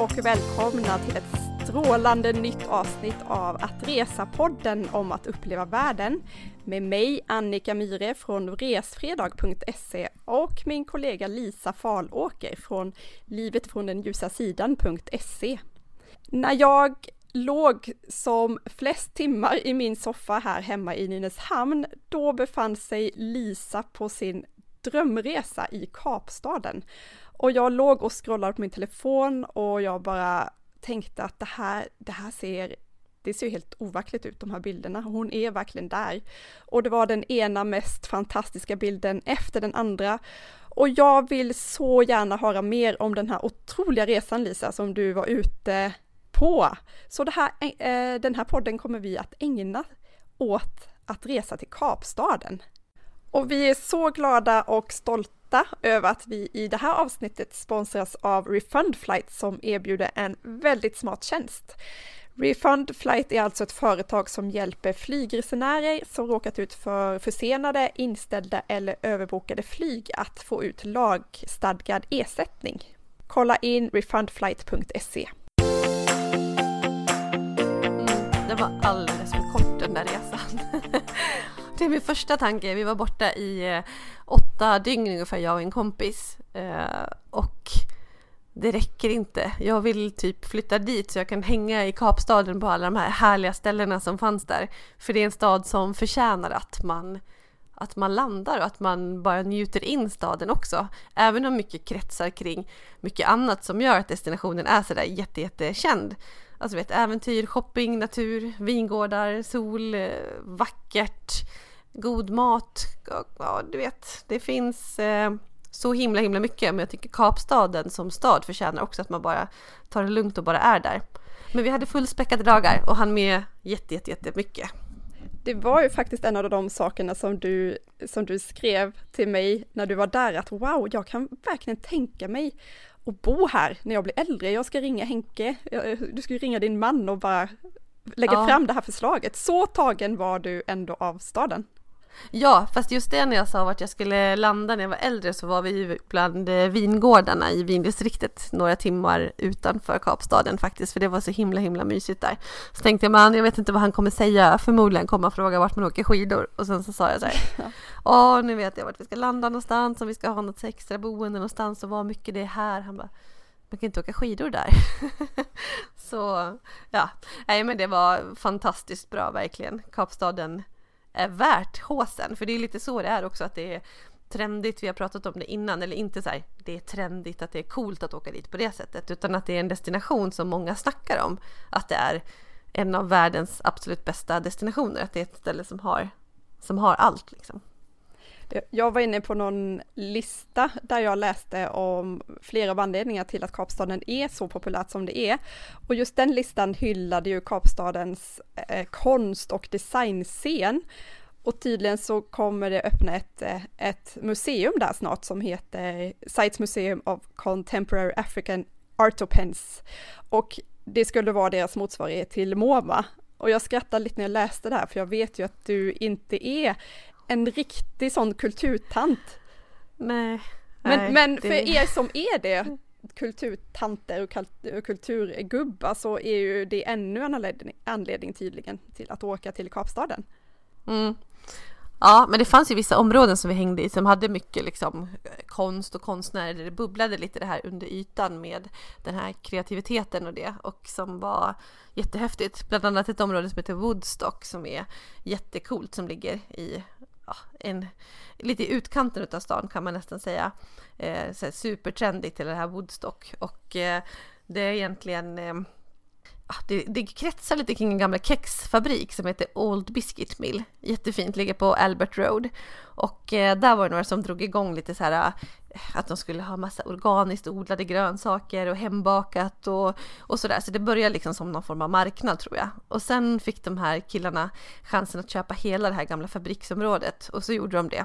och välkomna till ett strålande nytt avsnitt av Att Resa-podden om att uppleva världen med mig Annika Myhre från resfredag.se och min kollega Lisa Falåker från livet från den ljusa sidan.se. När jag låg som flest timmar i min soffa här hemma i Nynäshamn, då befann sig Lisa på sin drömresa i Kapstaden. Och jag låg och scrollade på min telefon och jag bara tänkte att det här, det här ser, det ser helt overkligt ut de här bilderna. Hon är verkligen där. Och det var den ena mest fantastiska bilden efter den andra. Och jag vill så gärna höra mer om den här otroliga resan Lisa som du var ute på. Så det här, eh, eh den här podden kommer vi att ägna åt att resa till Kapstaden. Och vi är så glada och stolta över att vi i det här avsnittet sponsras av Refund Flight som erbjuder en väldigt smart tjänst. Refund Flight är alltså ett företag som hjälper flygresenärer som råkat ut för försenade, inställda eller överbokade flyg att få ut lagstadgad ersättning. Kolla in refundflight.se. Mm, det var alldeles för kort den där resan. Det är min första tanke. Vi var borta i eh, åtta dygn ungefär, jag och en kompis. Eh, och det räcker inte. Jag vill typ flytta dit så jag kan hänga i Kapstaden på alla de här härliga ställena som fanns där. För det är en stad som förtjänar att man, att man landar och att man bara njuter in staden också. Även om mycket kretsar kring mycket annat som gör att destinationen är sådär jättejättekänd. Alltså vet, äventyr, shopping, natur, vingårdar, sol, eh, vackert god mat, ja du vet, det finns eh, så himla himla mycket men jag tycker Kapstaden som stad förtjänar också att man bara tar det lugnt och bara är där. Men vi hade fullspäckade dagar och han med jätte, jätte, jättemycket. Det var ju faktiskt en av de sakerna som du, som du skrev till mig när du var där, att wow, jag kan verkligen tänka mig att bo här när jag blir äldre. Jag ska ringa Henke, du ska ju ringa din man och bara lägga ja. fram det här förslaget. Så tagen var du ändå av staden. Ja, fast just det när jag sa vart jag skulle landa när jag var äldre så var vi ju bland eh, vingårdarna i vindistriktet några timmar utanför Kapstaden faktiskt, för det var så himla himla mysigt där. Så tänkte jag, man, jag vet inte vad han kommer säga, förmodligen kommer han fråga vart man åker skidor och sen så sa jag så här, ja, nu vet jag vart vi ska landa någonstans, om vi ska ha något extra boende någonstans och vad mycket det är här. Han bara, man kan inte åka skidor där. så ja, nej men det var fantastiskt bra verkligen. Kapstaden är värt håsen. För det är lite så det är också att det är trendigt, vi har pratat om det innan, eller inte så här, det är trendigt att det är coolt att åka dit på det sättet, utan att det är en destination som många snackar om, att det är en av världens absolut bästa destinationer, att det är ett ställe som har, som har allt liksom. Eh, jag var inne på någon lista där jag läste om flera av anledningarna till att Kapstaden är så populärt som det är. Och just den listan hyllade ju Kapstadens eh, konst och designscen. Och tydligen så kommer det öppna ett, eh, ett museum där snart som heter Sites Museum of Contemporary African Artopens. Och det skulle vara deras motsvarighet till MoMA. Och jag skrattade lite när jag läste det här, för jag vet ju att du inte är en riktig sån kulturtant. Nej. Men, nej, men för det... er som är det, kulturtanter och kulturgubbar, så är ju det ännu en anledning, anledning tydligen till att åka till Kapstaden. Mm. Ja, men det fanns ju vissa områden som vi hängde i som hade mycket liksom konst och konstnärer där det bubblade lite det här under ytan med den här kreativiteten och det och som var jättehäftigt. Bland annat ett område som heter Woodstock som är jättekult som ligger i ja, en, lite i utkanten av stan kan man nästan säga. Eh, så supertrendigt till det här Woodstock och eh, det är egentligen eh, Ah, det, det kretsar lite kring en gammal kexfabrik som heter Old Biscuit Mill. Jättefint, ligger på Albert Road. Och eh, där var det några som drog igång lite så här eh, att de skulle ha massa organiskt odlade grönsaker och hembakat och, och sådär. Så det började liksom som någon form av marknad tror jag. Och sen fick de här killarna chansen att köpa hela det här gamla fabriksområdet och så gjorde de det.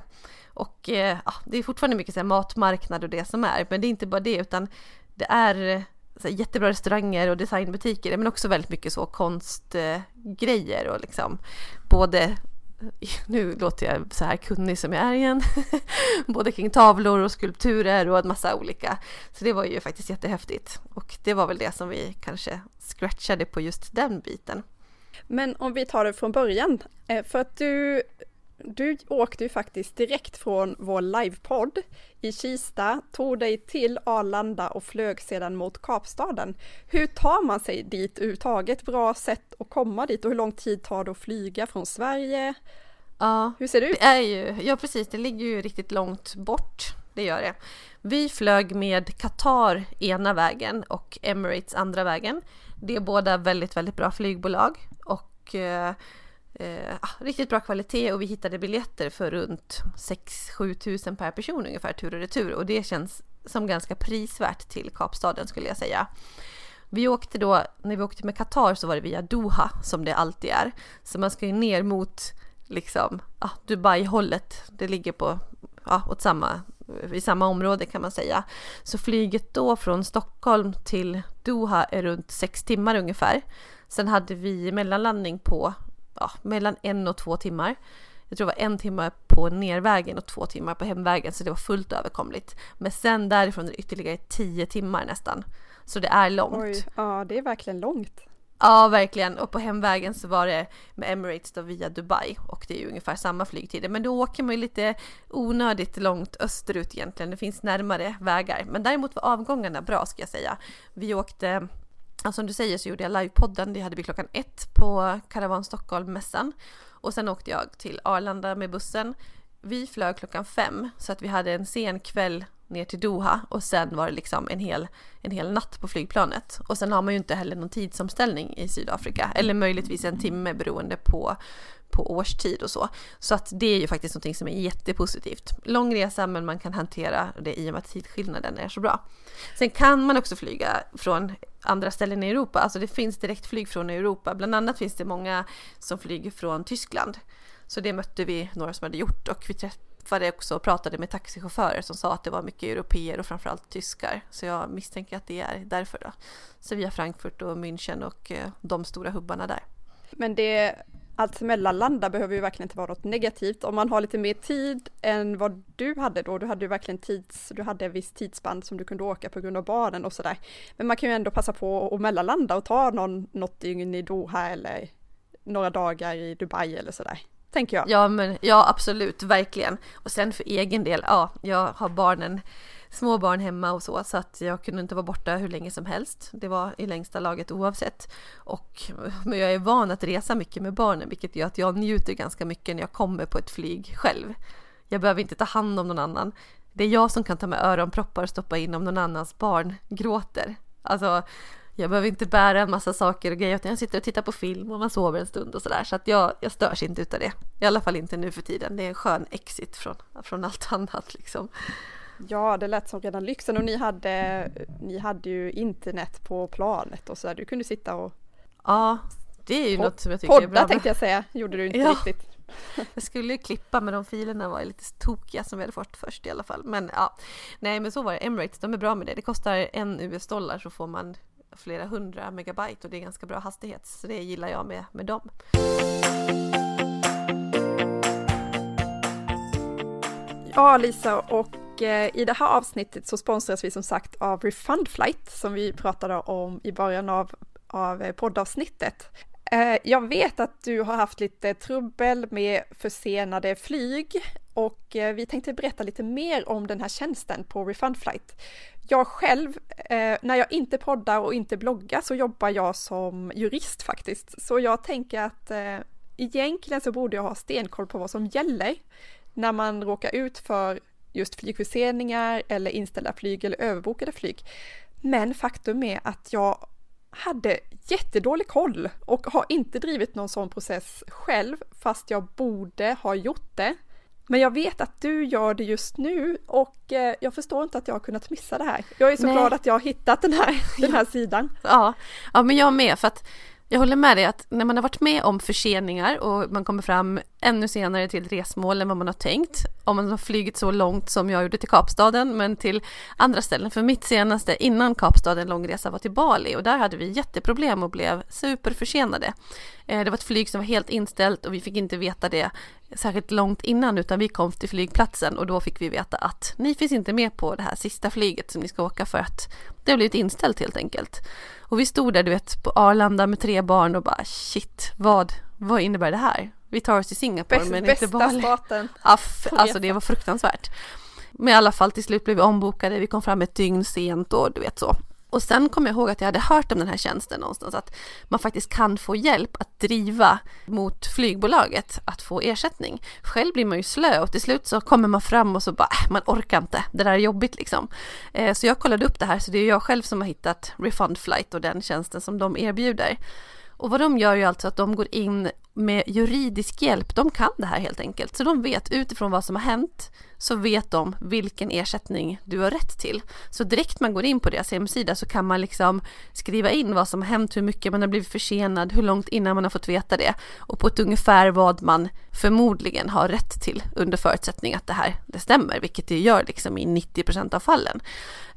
Och eh, ah, det är fortfarande mycket så här matmarknad och det som är, men det är inte bara det utan det är så här, jättebra restauranger och designbutiker men också väldigt mycket så konstgrejer och liksom både nu låter jag så här kunnig som jag är igen, både kring tavlor och skulpturer och en massa olika. Så det var ju faktiskt jättehäftigt och det var väl det som vi kanske scratchade på just den biten. Men om vi tar det från början, eh, för att du du åkte ju faktiskt direkt från vår livepodd i Kista, tog dig till Arlanda och flög sedan mot Kapstaden. Hur tar man sig dit överhuvudtaget? Bra sätt att komma dit och hur lång tid tar det att flyga från Sverige? Ja, hur ser det ut? Det är ju, ja precis, det ligger ju riktigt långt bort. Det gör det. Vi flög med Qatar ena vägen och Emirates andra vägen. Det är båda väldigt, väldigt bra flygbolag och eh, eh, ah, riktigt bra kvalitet och vi hittade biljetter för runt 6-7 tusen per person ungefär tur och retur och det känns som ganska prisvärt till Kapstaden skulle jag säga. Vi åkte då, när vi åkte med Qatar så var det via Doha som det alltid är. Så man ska ju ner mot liksom ah, Dubai-hållet. Det ligger på, ah, åt samma, i samma område kan man säga. Så flyget då från Stockholm till Doha är runt sex timmar ungefär. Sen hade vi mellanlandning på ja, mellan en och två timmar. Jag tror det var en timme på nervägen och två timmar på hemvägen så det var fullt överkomligt. Men sen därifrån är det ytterligare tio timmar nästan. Så det är långt. Oj, ja det är verkligen långt. Ja, verkligen. Och på hemvägen så var det med Emirates då via Dubai och det är ju ungefär samma flygtider. Men då åker man ju lite onödigt långt österut egentligen. Det finns närmare vägar. Men däremot var avgångarna bra ska jag säga. Vi åkte Ja, som du säger så gjorde jag livepodden, det hade vi klockan ett på Caravan Stockholm-mässan. Och sen åkte jag till Arlanda med bussen. Vi flög klockan fem så att vi hade en sen kväll ner till Doha och sen var det liksom en hel, en hel natt på flygplanet. Och sen har man ju inte heller någon tidsomställning i Sydafrika, eller möjligtvis en timme beroende på, på årstid och så. Så att det är ju faktiskt någonting som är jättepositivt. Lång resa men man kan hantera det i och med att tidsskillnaden är så bra. Sen kan man också flyga från andra ställen i Europa, alltså det finns direktflyg från Europa. Bland annat finns det många som flyger från Tyskland. Så det mötte vi några som hade gjort och vi träffade också och pratade med taxichaufförer som sa att det var mycket europeer och framförallt tyskar. Så jag misstänker att det är därför då. Så via Frankfurt och München och eh, de stora hubbarna där. Men det allt mellanlanda behöver ju verkligen inte vara något negativt. Om man har lite mer tid än vad du hade då, du hade ju verkligen tids, du hade en viss tidsspann som du kunde åka på grund av barnen och sådär. Men man kan ju ändå passa på att mellanlanda och ta någon, något dygn i Doha eller några dagar i Dubai eller sådär. Tänker jag. Ja, men ja absolut, verkligen. Och sen för egen del, ja, jag har barnen små barn hemma och så, så att jag kunde inte vara borta hur länge som helst. Det var i längsta laget oavsett. Och, men jag är van att resa mycket med barnen, vilket gör att jag njuter ganska mycket när jag kommer på ett flyg själv. Jag behöver inte ta hand om någon annan. Det är jag som kan ta med öronproppar och stoppa in om någon annans barn gråter. Alltså, jag behöver inte bära en massa saker och grejer utan jag sitter och tittar på film och man sover en stund och sådär. Så att jag, jag störs inte utav det. I alla fall inte nu för tiden. Det är en skön exit från, från allt annat liksom. Ja, det lät som redan lyxen och ni hade, ni hade ju internet på planet och så där. Du kunde sitta och Ja, det är ju något som jag tycker podda, är bra. Podda tänkte jag säga, gjorde du inte ja. riktigt. Jag skulle ju klippa men de filerna var lite tokiga som vi hade fått först i alla fall. Men ja, nej men så var det. Emirates, de är bra med det. Det kostar en US-dollar så får man flera hundra megabyte och det är ganska bra hastighet. Så det gillar jag med, med dem. Ja Lisa och eh, i det här avsnittet så sponsras vi som sagt av Refund Flight som vi pratade om i början av, av eh, poddavsnittet. Eh, jag vet att du har haft lite trubbel med försenade flyg och vi tänkte berätta lite mer om den här tjänsten på Refund Flight. Jag själv, eh, när jag inte poddar och inte bloggar så jobbar jag som jurist faktiskt. Så jag tänker att eh, egentligen så borde jag ha stenkoll på vad som gäller när man råkar ut för just flygförseningar eller inställda flyg eller överbokade flyg. Men faktum är att jag hade jättedålig koll och har inte drivit någon sån process själv fast jag borde ha gjort det. Men jag vet att du gör det just nu och eh, jag förstår inte att jag har kunnat missa det här. Jag är så Nej. glad att jag har hittat den här, den här sidan. Ja, ja men jag med för att jag håller med dig att när man har varit med om förseningar och man kommer fram ännu senare till ett resmål än vad man har tänkt. Om man har flugit så långt som jag gjorde till Kapstaden, men till andra ställen. För mitt senaste innan Kapstaden långresa var till Bali och där hade vi jätteproblem och blev superförsenade. Eh, det var ett flyg som var helt inställt och vi fick inte veta det särskilt långt innan utan vi kom till flygplatsen och då fick vi veta att ni finns inte med på det här sista flyget som ni ska åka för att det har blivit inställt helt enkelt. Och vi stod där du vet på Arlanda med tre barn och bara shit, vad, vad innebär det här? Vi tar oss till Singapore Bäst, men inte Bali. staten. Aff, alltså det var fruktansvärt. Men i alla fall till slut blev vi ombokade, vi kom fram ett dygn sent och du vet så. Och sen kom jag ihåg att jag hade hört om den här tjänsten någonstans, att man faktiskt kan få hjälp att driva mot flygbolaget att få ersättning. Själv blir man ju slö och till slut så kommer man fram och så bara, äh, man orkar inte, det där är jobbigt liksom. Eh, så jag kollade upp det här, så det är jag själv som har hittat Refund Flight och den tjänsten som de erbjuder. Och vad de gör ju alltså att de går in med juridisk hjälp. De kan det här helt enkelt. Så de vet utifrån vad som har hänt så vet de vilken ersättning du har rätt till. Så direkt man går in på deras hemsida så kan man liksom skriva in vad som har hänt, hur mycket man har blivit försenad, hur långt innan man har fått veta det och på ett ungefär vad man förmodligen har rätt till under förutsättning att det här det stämmer, vilket det gör liksom i 90 procent av fallen.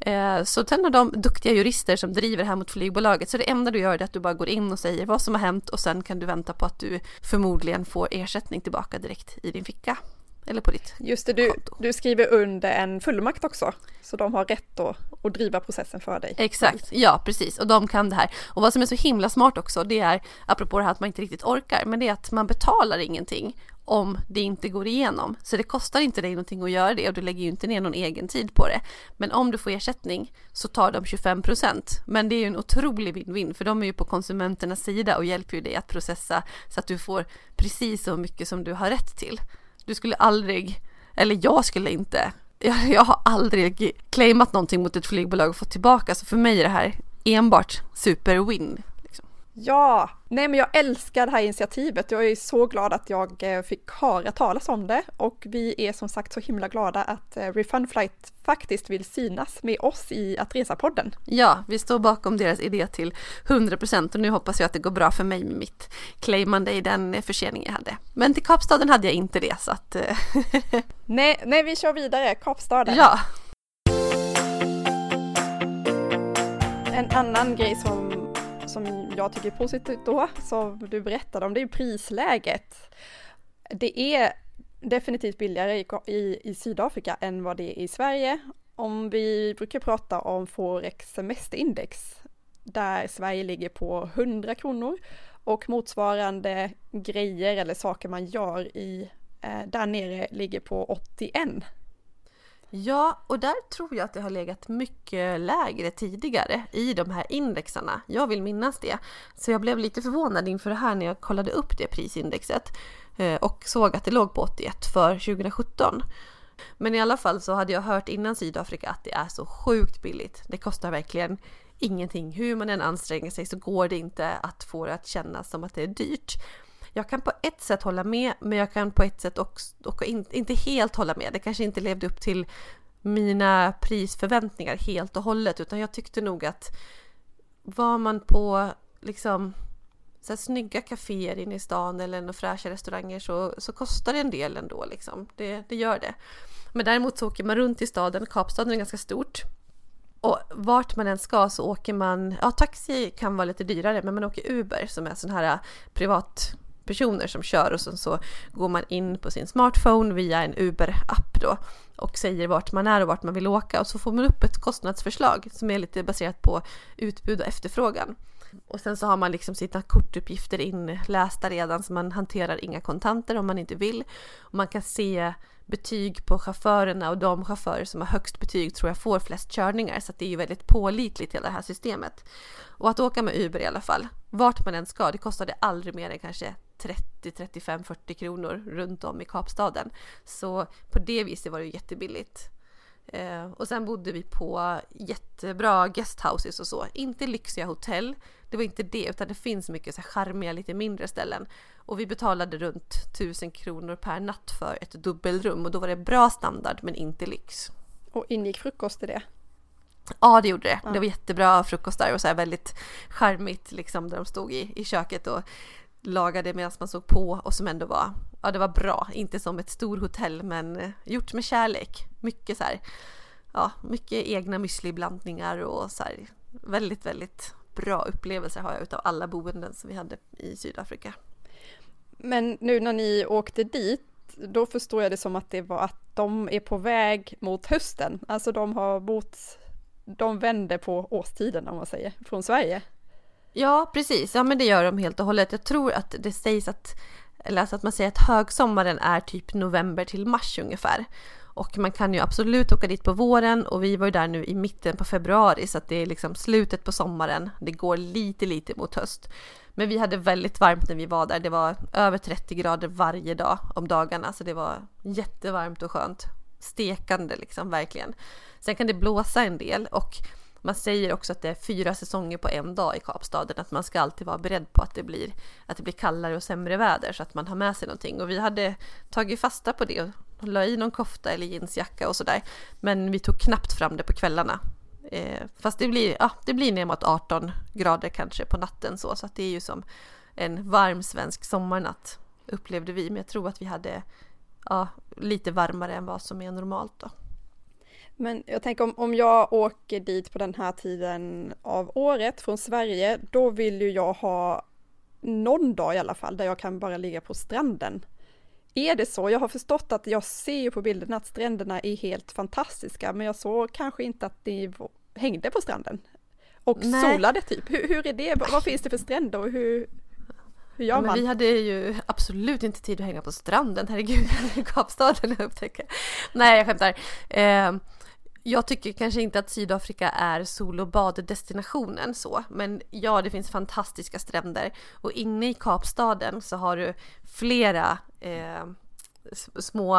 Eh, så sen har de duktiga jurister som driver det här mot flygbolaget, så det enda du gör är att du bara går in och säger vad som har hänt och sen kan du vänta på att du förmodligen får ersättning tillbaka direkt i din ficka. Eller på ditt Just det, du, konto. du skriver under en fullmakt också. Så de har rätt att, att driva processen för dig. Exakt, ja precis. Och de kan det här. Och vad som är så himla smart också, det är, apropå det här att man inte riktigt orkar, men det är att man betalar ingenting om det inte går igenom. Så det kostar inte dig någonting att göra det och du lägger ju inte ner någon egen tid på det. Men om du får ersättning så tar de 25% Men det är ju en otrolig win-win för de är ju på konsumenternas sida och hjälper ju dig att processa så att du får precis så mycket som du har rätt till. Du skulle aldrig, eller jag skulle inte, jag, jag har aldrig claimat någonting mot ett flygbolag och fått tillbaka så för mig är det här enbart superwin. Liksom. Ja, nej men jag älskar det här initiativet. Jag är så glad att jag eh, fick höra talas om det och vi är som sagt så himla glada att eh, Refund Flight faktiskt vill synas med oss i Att Resa-podden. Ja, vi står bakom deras idé till 100% och nu hoppas jag att det går bra för mig med mitt claimande i den försening jag hade. Men till Kapstaden hade jag inte det så att... eh, Nej, nej vi kör vidare, Kapstaden. ja, En annan grej som, som jag tycker är positivt då, som du berättade om, det är prisläget. Det är definitivt billigare i, i, i Sydafrika än vad det är i Sverige. Om vi brukar prata om Forex semesterindex, där Sverige ligger på 100 kronor och motsvarande grejer eller saker man gör i eh, där nere ligger på 81. Ja, och där tror jag att det har legat mycket lägre tidigare i de här indexarna. Jag vill minnas det. Så jag blev lite förvånad inför det här när jag kollade upp det prisindexet eh, och såg att det låg på 81 för 2017. Men i alla fall så hade jag hört innan Sydafrika att det är så sjukt billigt. Det kostar verkligen ingenting. Hur man än anstränger sig så går det inte att få det att kännas som att det är dyrt. Jag kan på ett sätt hålla med, men jag kan på ett sätt också, också in, inte helt hålla med. Det kanske inte levde upp till mina prisförväntningar helt och hållet, utan jag tyckte nog att var man på liksom så här, snygga kaféer inne i stan eller några fräscha restauranger så, så kostar det en del ändå liksom. Det, det gör det. Men däremot så åker man runt i staden, Kapstaden är ganska stort. Och vart man än ska så åker man, ja taxi kan vara lite dyrare men man åker Uber som är sån här eh, privat personer som kör och sen så går man in på sin smartphone via en Uber-app då och säger vart man är och vart man vill åka och så får man upp ett kostnadsförslag som är lite baserat på utbud och efterfrågan. Och sen så har man liksom sina kortuppgifter inlästa redan så man hanterar inga kontanter om man inte vill. Och man kan se betyg på chaufförerna och de chaufförer som har högst betyg tror jag får flest körningar så att det är ju väldigt pålitligt hela det här systemet. Och att åka med Uber i alla fall, vart man än ska, det kostade aldrig mer än kanske 30, 35, 40 kronor runt om i Kapstaden. Så på det viset var det jättebilligt. Eh, och sen bodde vi på jättebra guesthouses och så. Inte lyxiga hotell, det var inte det, utan det finns mycket så här charmiga, lite mindre ställen. Och vi betalade runt 1000 kronor per natt för ett dubbelrum och då var det bra standard men inte lyx. Och ingick frukost i det? Ja, det gjorde det. Ja. Det var jättebra frukostar och så väldigt charmigt liksom där de stod i, i köket och lagade medan man såg på och som ändå var ja det var bra, inte som ett storhotell men eh, gjort med kärlek. Mycket så här, ja mycket egna müsliblandningar och så här, väldigt väldigt bra upplevelser har jag utav alla boenden som vi hade i Sydafrika. Men nu när ni åkte dit, då förstår jag det som att det var att de är på väg mot hösten. Alltså de har bott, de vände på årstiden om man säger, från Sverige. Ja, precis. Ja, men det gör de helt och hållet. Jag tror att det sägs att, eller alltså att man säger att högsommaren är typ november till mars ungefär. Och man kan ju absolut åka dit på våren och vi var ju där nu i mitten på februari så att det är liksom slutet på sommaren. Det går lite, lite mot höst. Men vi hade väldigt varmt när vi var där. Det var över 30 grader varje dag om dagarna så det var jättevarmt och skönt. Stekande liksom, verkligen. Sen kan det blåsa en del och man säger också att det är fyra säsonger på en dag i Kapstaden, att man ska alltid vara beredd på att det blir, att det blir kallare och sämre väder så att man har med sig någonting. Och vi hade tagit fasta på det och la i någon kofta eller jeansjacka och sådär. Men vi tog knappt fram det på kvällarna. Eh, fast det blir, ja, det blir ner mot 18 grader kanske på natten så, så att det är ju som en varm svensk sommarnatt upplevde vi. Men jag tror att vi hade ja, lite varmare än vad som är normalt då. Men jag tänker om, om jag åker dit på den här tiden av året från Sverige, då vill ju jag ha någon dag i alla fall där jag kan bara ligga på stranden. Är det så? Jag har förstått att jag ser ju på bilderna att stränderna är helt fantastiska, men jag såg kanske inte att ni hängde på stranden och Nej. solade typ. Hur, hur är det? Vad finns det för stränder och hur, hur gör ja, man? vi hade ju absolut inte tid att hänga på stranden, herregud, Kapstaden upptäcker. Nej, jag skämtar. Eh, jag tycker kanske inte att Sydafrika är sol och baddestinationen så, men ja, det finns fantastiska stränder och inne i Kapstaden så har du flera eh, små,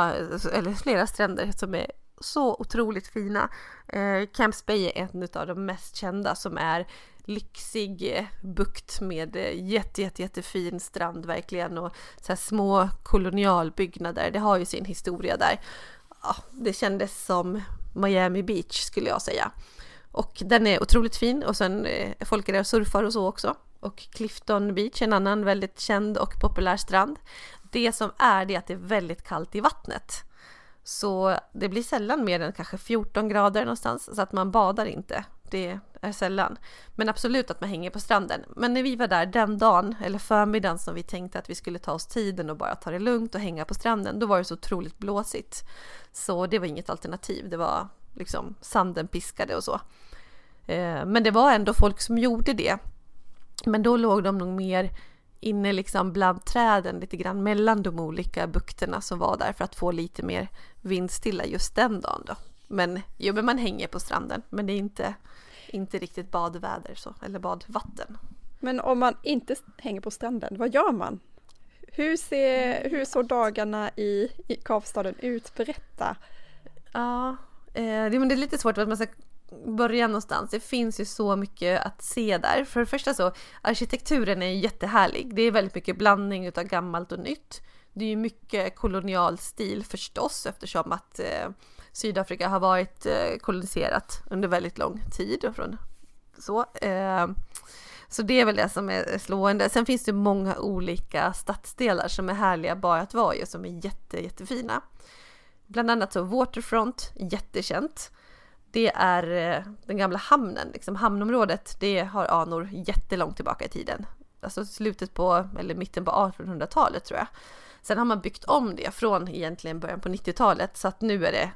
eller flera stränder som är så otroligt fina. Eh, Camps Bay är en av de mest kända som är lyxig bukt med eh, jätte, jätte, jättefin strand verkligen och så små kolonialbyggnader. Det har ju sin historia där. Ja, det kändes som Miami Beach skulle jag säga. Och den är otroligt fin och sen är eh, folk är där och surfar och så också. Och Clifton Beach, en annan väldigt känd och populär strand. Det som är det är att det är väldigt kallt i vattnet. Så det blir sällan mer än kanske 14 grader någonstans så att man badar inte. Det är sällan. Men absolut att man hänger på stranden. Men när vi var där den dagen, eller förmiddagen som vi tänkte att vi skulle ta oss tiden och bara ta det lugnt och hänga på stranden, då var det så otroligt blåsigt. Så det var inget alternativ. Det var liksom sanden piskade och så. Eh, men det var ändå folk som gjorde det. Men då låg de nog mer inne liksom bland träden lite grann mellan de olika bukterna som var där för att få lite mer vindstilla just den dagen då. Men jo, men man hänger på stranden, men det är inte, inte riktigt badväder så, eller badvatten. Men om man inte hänger på stranden, vad gör man? Hur, ser, hur såg dagarna i, i Kapstaden ut? Berätta! Ja, eh, det, är lite svårt att man ska börja någonstans. Det finns ju så mycket att se där. För det första så, arkitekturen är jättehärlig. Det är väldigt mycket blandning utav gammalt och nytt. Det är ju mycket kolonial stil förstås eftersom att eh, Sydafrika har varit eh, koloniserat under väldigt lång tid. Från, så, eh, så det är väl det som är slående. Sen finns det många olika stadsdelar som är härliga bara att vara i och som är jätte, jättefina. Bland annat så Waterfront, jättekänt. Det är eh, den gamla hamnen, liksom hamnområdet, det har anor jättelångt tillbaka i tiden. Alltså slutet på, eller mitten på 1800-talet tror jag. Sen har man byggt om det från egentligen början på 90-talet så att nu är det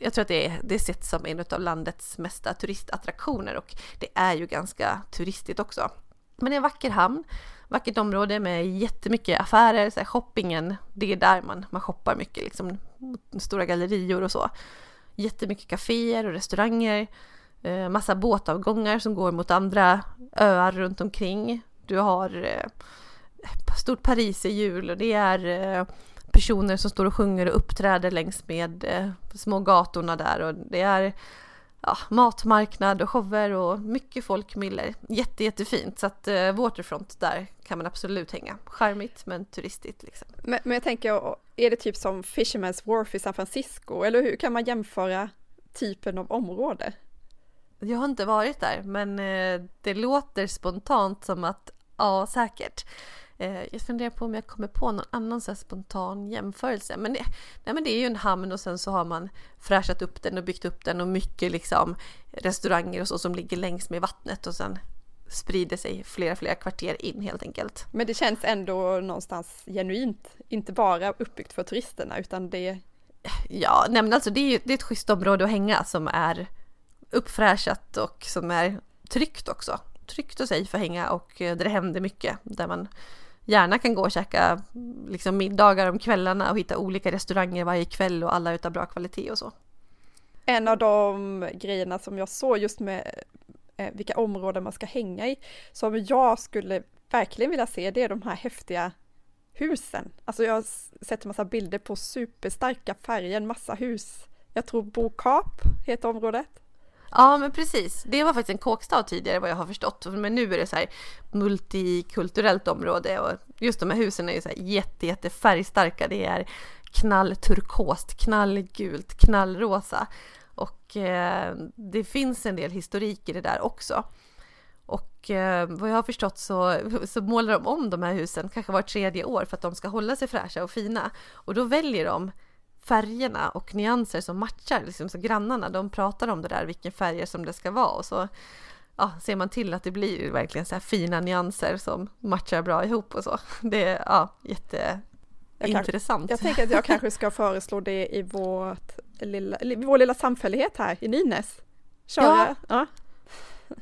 jag tror att det, är, det ses som en av landets mesta turistattraktioner och det är ju ganska turistigt också. Men det är en vacker hamn, vackert område med jättemycket affärer, så här shoppingen, det är där man, man shoppar mycket, liksom stora gallerior och så. Jättemycket kaféer och restauranger, eh, massa båtavgångar som går mot andra öar runt omkring. Du har eh, stort Pariserhjul och det är eh, personer som står och sjunger och uppträder längs med eh, små gatorna där och det är ja, matmarknad och shower och mycket folkmiller. Jätte, jättefint så att eh, Waterfront där kan man absolut hänga. Charmigt men turistigt liksom. Men, men jag tänker, är det typ som Fisherman's Wharf i San Francisco eller hur kan man jämföra typen av område? Jag har inte varit där men eh, det låter spontant som att ja, säkert. Eh, jag funderar på om jag kommer på någon annan så spontan jämförelse. Men det, nej, men det är ju en hamn och sen så har man fräschat upp den och byggt upp den och mycket liksom restauranger och så som ligger längs med vattnet och sen sprider sig flera, flera kvarter in helt enkelt. Men det känns ändå någonstans genuint, inte bara uppbyggt för turisterna utan det... Ja, nej men alltså det är ju det är ett schysst område att hänga som är uppfräschat och som är tryggt också. Tryggt och safe att hänga och där det händer mycket. Där man gärna kan gå och käka liksom middagar om kvällarna och hitta olika restauranger varje kväll och alla utav bra kvalitet och så. En av de grejerna som jag såg just med eh, vilka områden man ska hänga i, som jag skulle verkligen vilja se, det är de här häftiga husen. Alltså jag har sett en massa bilder på superstarka färger, en massa hus. Jag tror Bokap heter området. Ja men precis, det var faktiskt en kåkstad tidigare vad jag har förstått. Men nu är det så här multikulturellt område och just de här husen är ju så här jätte, jätte färgstarka. Det är knallturkost, knallgult, knallrosa. Och eh, det finns en del historik i det där också. Och eh, vad jag har förstått så, så målar de om de här husen kanske var tredje år för att de ska hålla sig fräscha och fina. Och då väljer de färgerna och nyanser som matchar. Liksom, så grannarna de pratar om det där, vilka färger som det ska vara och så ja, ser man till att det blir verkligen så här fina nyanser som matchar bra ihop och så. Det är ja, jätteintressant. Jag, jag tänker att jag kanske ska föreslå det i vårt lilla, vår lilla samfällighet här i Nynäs. Kör ja. ja.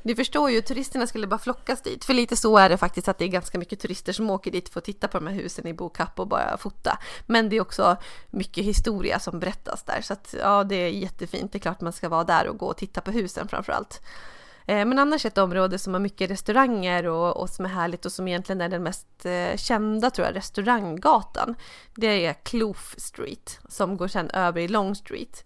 Ni förstår ju, turisterna skulle bara flockas dit. För lite så är det faktiskt att det är ganska mycket turister som åker dit för att titta på de här husen i Bokapp och bara fota. Men det är också mycket historia som berättas där. Så att ja, det är jättefint. Det är klart man ska vara där och gå och titta på husen framför allt. Eh, men annars ett område som har mycket restauranger och, och som är härligt och som egentligen är den mest eh, kända tror jag, restauranggatan. Det är Kloof Street som går sen över i Long Street.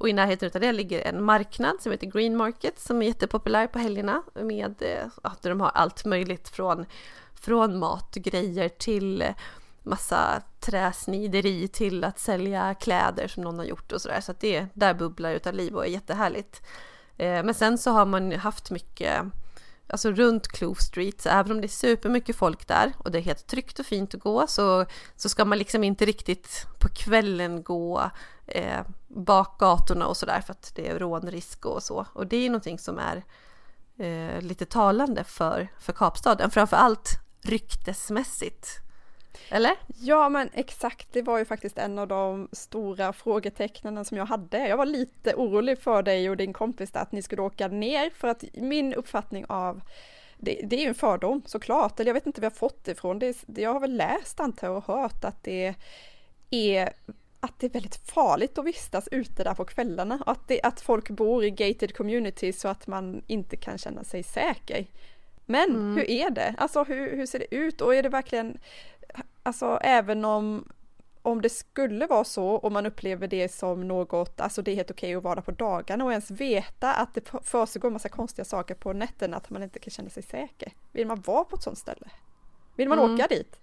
Och i närheten av det ligger en marknad som heter Green Market som är jättepopulär på helgerna med eh, att de har allt möjligt från, från matgrejer till eh, massa träsnideri till att sälja kläder som någon har gjort och sådär. Så att det där bubblar utav liv och är jättehärligt. Eh, men sen så har man haft mycket alltså runt Clove Street, så även om det är supermycket folk där och det är helt tryggt och fint att gå så, så ska man liksom inte riktigt på kvällen gå eh, bakgatorna och sådär för att det är rånrisk och så. Och det är någonting som är eh, lite talande för, för Kapstaden, framförallt ryktesmässigt. Eller? Ja men exakt, det var ju faktiskt en av de stora frågetecknen som jag hade. Jag var lite orolig för dig och din kompis att ni skulle åka ner för att min uppfattning av det, det är ju en fördom såklart, eller jag vet inte var jag fått det ifrån. Det, jag har väl läst antar jag och hört att det är att det är väldigt farligt att vistas ute där på kvällarna. Att, det, att folk bor i gated communities så att man inte kan känna sig säker. Men mm. hur är det? Alltså hur, hur ser det ut? Och är det verkligen, alltså även om om det skulle vara så och man upplever det som något, alltså det är helt okej att vara på dagarna och ens veta att det försiggår massa konstiga saker på nätterna, att man inte kan känna sig säker. Vill man vara på ett sånt ställe? Vill man mm. åka dit?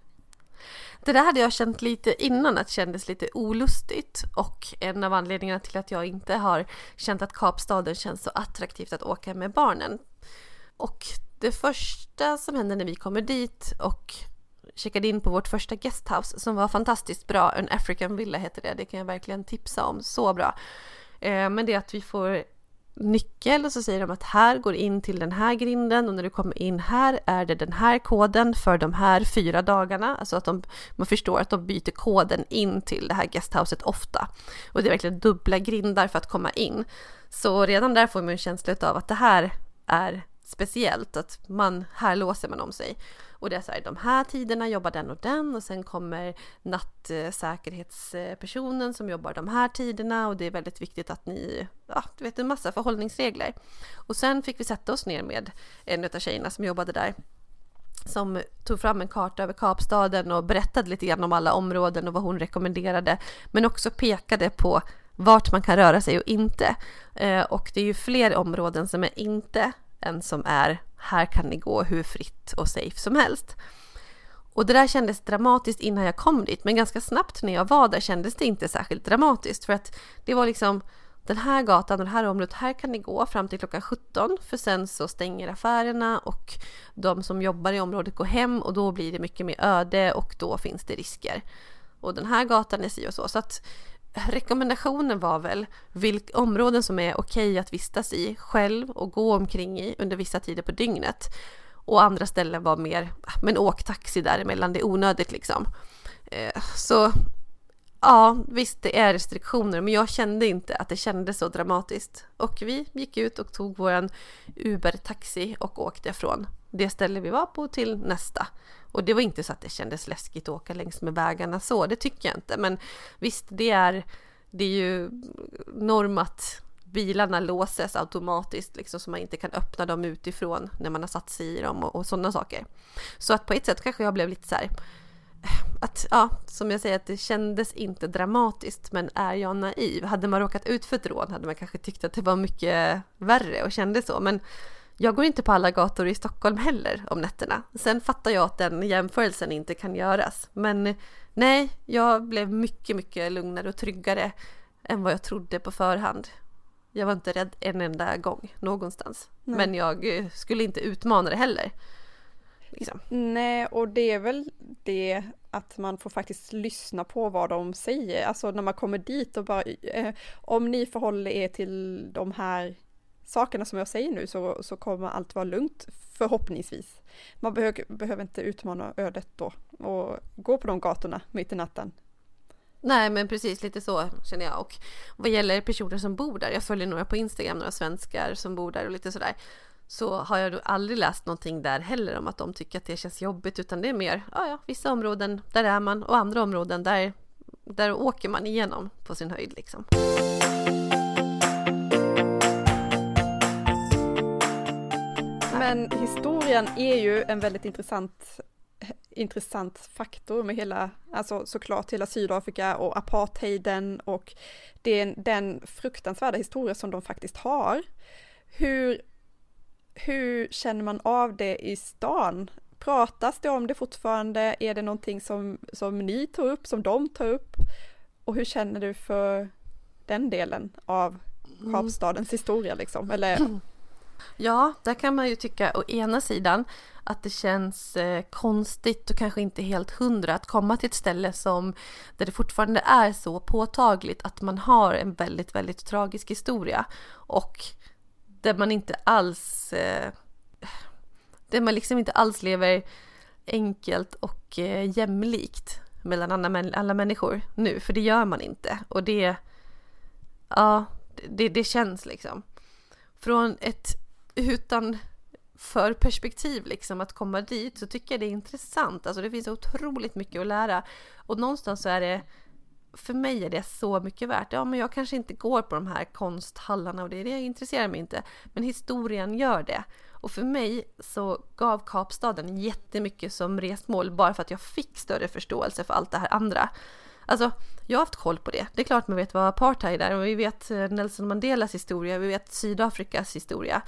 Det där hade jag känt lite innan att det kändes lite olustigt och en av anledningarna till att jag inte har känt att Kapstaden känns så attraktivt att åka med barnen. Och det första som hände när vi kommer dit och checkade in på vårt första guesthouse som var fantastiskt bra, en African Villa heter det, det kan jag verkligen tipsa om, så bra. Eh, men det är att vi får nyckel och så säger de att här går in till den här grinden och när du kommer in här är det den här koden för de här fyra dagarna. Alltså att de, man förstår att de byter koden in till det här guesthouset ofta. Och det är verkligen dubbla grindar för att komma in. Så redan där får man en känsla av att det här är speciellt, att man, här låser man om sig. Och det är så här, de här tiderna jobbar den och den och sen kommer nattsäkerhetspersonen som jobbar de här tiderna och det är väldigt viktigt att ni, ja, du vet en massa förhållningsregler. Och sen fick vi sätta oss ner med en av tjejerna som jobbade där som tog fram en karta över Kapstaden och berättade lite grann om alla områden och vad hon rekommenderade, men också pekade på vart man kan röra sig och inte. Eh, och det är ju fler områden som är inte än som är här kan ni gå hur fritt och safe som helst. Och det där kändes dramatiskt innan jag kom dit, men ganska snabbt när jag var där kändes det inte särskilt dramatiskt för att det var liksom den här gatan och det här området, här kan ni gå fram till klockan 17 för sen så stänger affärerna och de som jobbar i området går hem och då blir det mycket mer öde och då finns det risker. Och den här gatan är si och så. Så att rekommendationen var väl vilka områden som är okej att vistas i själv och gå omkring i under vissa tider på dygnet. Och andra ställen var mer, ah, men åk taxi däremellan, det är onödigt liksom. Eh, så ja, visst det är restriktioner men jag kände inte att det kändes så dramatiskt. Och vi gick ut och tog våran Uber-taxi och åkte från det ställe vi var på till nästa. Och det var inte så att det kändes läskigt att åka längs med vägarna så, det tycker jag inte. Men visst, det är, det är ju norm att bilarna låses automatiskt liksom så man inte kan öppna dem utifrån när man har satt sig i dem och, och sådana saker. Så att på ett sätt kanske jag blev lite så här eh, att, ja, som jag säger, att det kändes inte dramatiskt, men är jag naiv? Hade man råkat ut för ett rån hade man kanske tyckt att det var mycket värre och kände så, men jag går inte på alla gator i Stockholm heller om nätterna. Sen fattar jag att den jämförelsen inte kan göras, men nej, jag blev mycket, mycket lugnare och tryggare än vad jag trodde på förhand. Jag var inte rädd en enda gång någonstans, nej. men jag eh, skulle inte utmana det heller. Liksom. Nej, och det är väl det att man får faktiskt lyssna på vad de säger. Alltså när man kommer dit och bara, eh, om ni förhåller er till de här sakerna som jag säger nu så, så kommer allt vara lugnt, förhoppningsvis. Man behöver, behöver inte utmana ödet då och gå på de gatorna mitt i natten. Nej men precis lite så känner jag och vad gäller personer som bor där, jag följer några på Instagram, några svenskar som bor där och lite sådär så har jag aldrig läst någonting där heller om att de tycker att det känns jobbigt utan det är mer, ja ja, vissa områden där är man och andra områden där, där åker man igenom på sin höjd liksom. Men historien är ju en väldigt intressant intressant faktor med hela, alltså såklart hela Sydafrika och apartheiden och den, den fruktansvärda historia som de faktiskt har. Hur hur känner man av det i stan? Pratas det om det fortfarande? Är det någonting som, som ni tar upp, som de tar upp? Och hur känner du för den delen av mm. Kapstadens historia liksom? Eller? Ja, där kan man ju tycka å ena sidan att det känns eh, konstigt och kanske inte helt hundra att komma till ett ställe som där det fortfarande är så påtagligt att man har en väldigt, väldigt tragisk historia och där man inte alls eh, där man liksom inte alls lever enkelt och eh, jämlikt mellan alla, alla människor nu, för det gör man inte. Och det, ja, det, det känns liksom. Från ett utanför perspektiv liksom att komma dit så tycker jag det är intressant. Alltså det finns otroligt mycket att lära. Och någonstans så är det för mig är det så mycket värt. Ja, men jag kanske inte går på de här konsthallarna och det är det jag intresserar mig inte. Men historien gör det. Och för mig så gav Kapstaden jättemycket som resmål bara för att jag fick större förståelse för allt det här andra. Alltså, jag har haft koll på det. Det är klart man vet vad apartheid är och vi vet eh, Nelson Mandelas historia, vi vet Sydafrikas historia.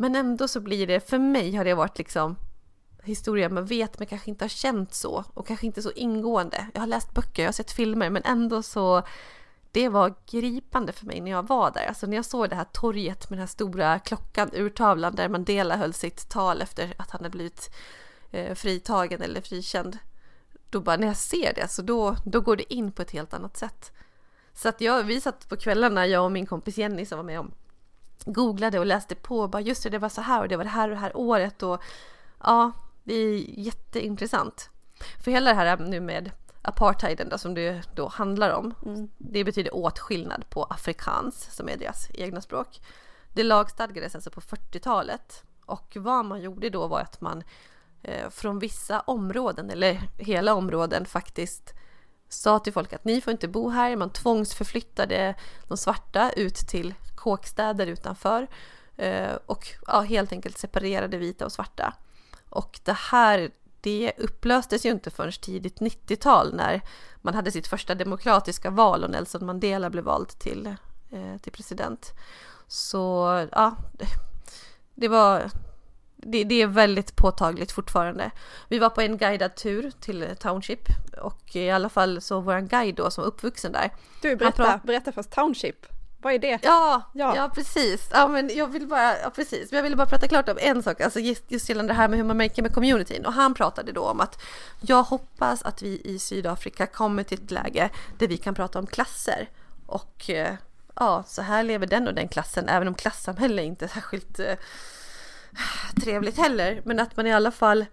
Men ändå så blir det, för mig har det varit liksom historia man vet men kanske inte har känt så och kanske inte så ingående. Jag har läst böcker, jag har sett filmer men ändå så det var gripande för mig när jag var där. Alltså när jag såg det här torget med den här stora klockan, urtavlan där Mandela höll sitt tal efter att han hade blivit eh, fritagen eller frikänd. Då bara när jag ser det så då, då går det in på ett helt annat sätt. Så att jag, vi satt på kvällarna, jag och min kompis Jenny som var med om googlade och läste på och bara just det, det var så här och det var det här och det här året och ja, det är jätteintressant. För hela det här nu med apartheiden då, som det då handlar om, mm. det betyder åtskillnad på afrikans som är deras egna språk. Det lagstadgades alltså på 40-talet och vad man gjorde då var att man eh, från vissa områden eller hela områden faktiskt sa till folk att ni får inte bo här. Man tvångsförflyttade de svarta ut till kåkstäder utanför eh, och ja, helt enkelt separerade vita och svarta. Och det här det upplöstes ju inte förrän tidigt 90-tal när man hade sitt första demokratiska val och Nelson Mandela blev vald till, eh, till president. Så ja, det var det, det, är väldigt påtagligt fortfarande. Vi var på en guidad tur till Township och i alla fall så vår guide då som var uppvuxen där. Du berätta, berätta först Township. Vad är det? Ja, ja, ja. precis. Ja, men jag vill bara, ja, precis. Men jag ville bara prata klart om en sak, alltså just, just gällande det här med hur man märker med communityn. Och han pratade då om att jag hoppas att vi i Sydafrika kommer till ett läge där vi kan prata om klasser. Och eh, ja, så här lever den och den klassen, även om klassamhälle inte är särskilt eh, trevligt heller. Men att man i alla fall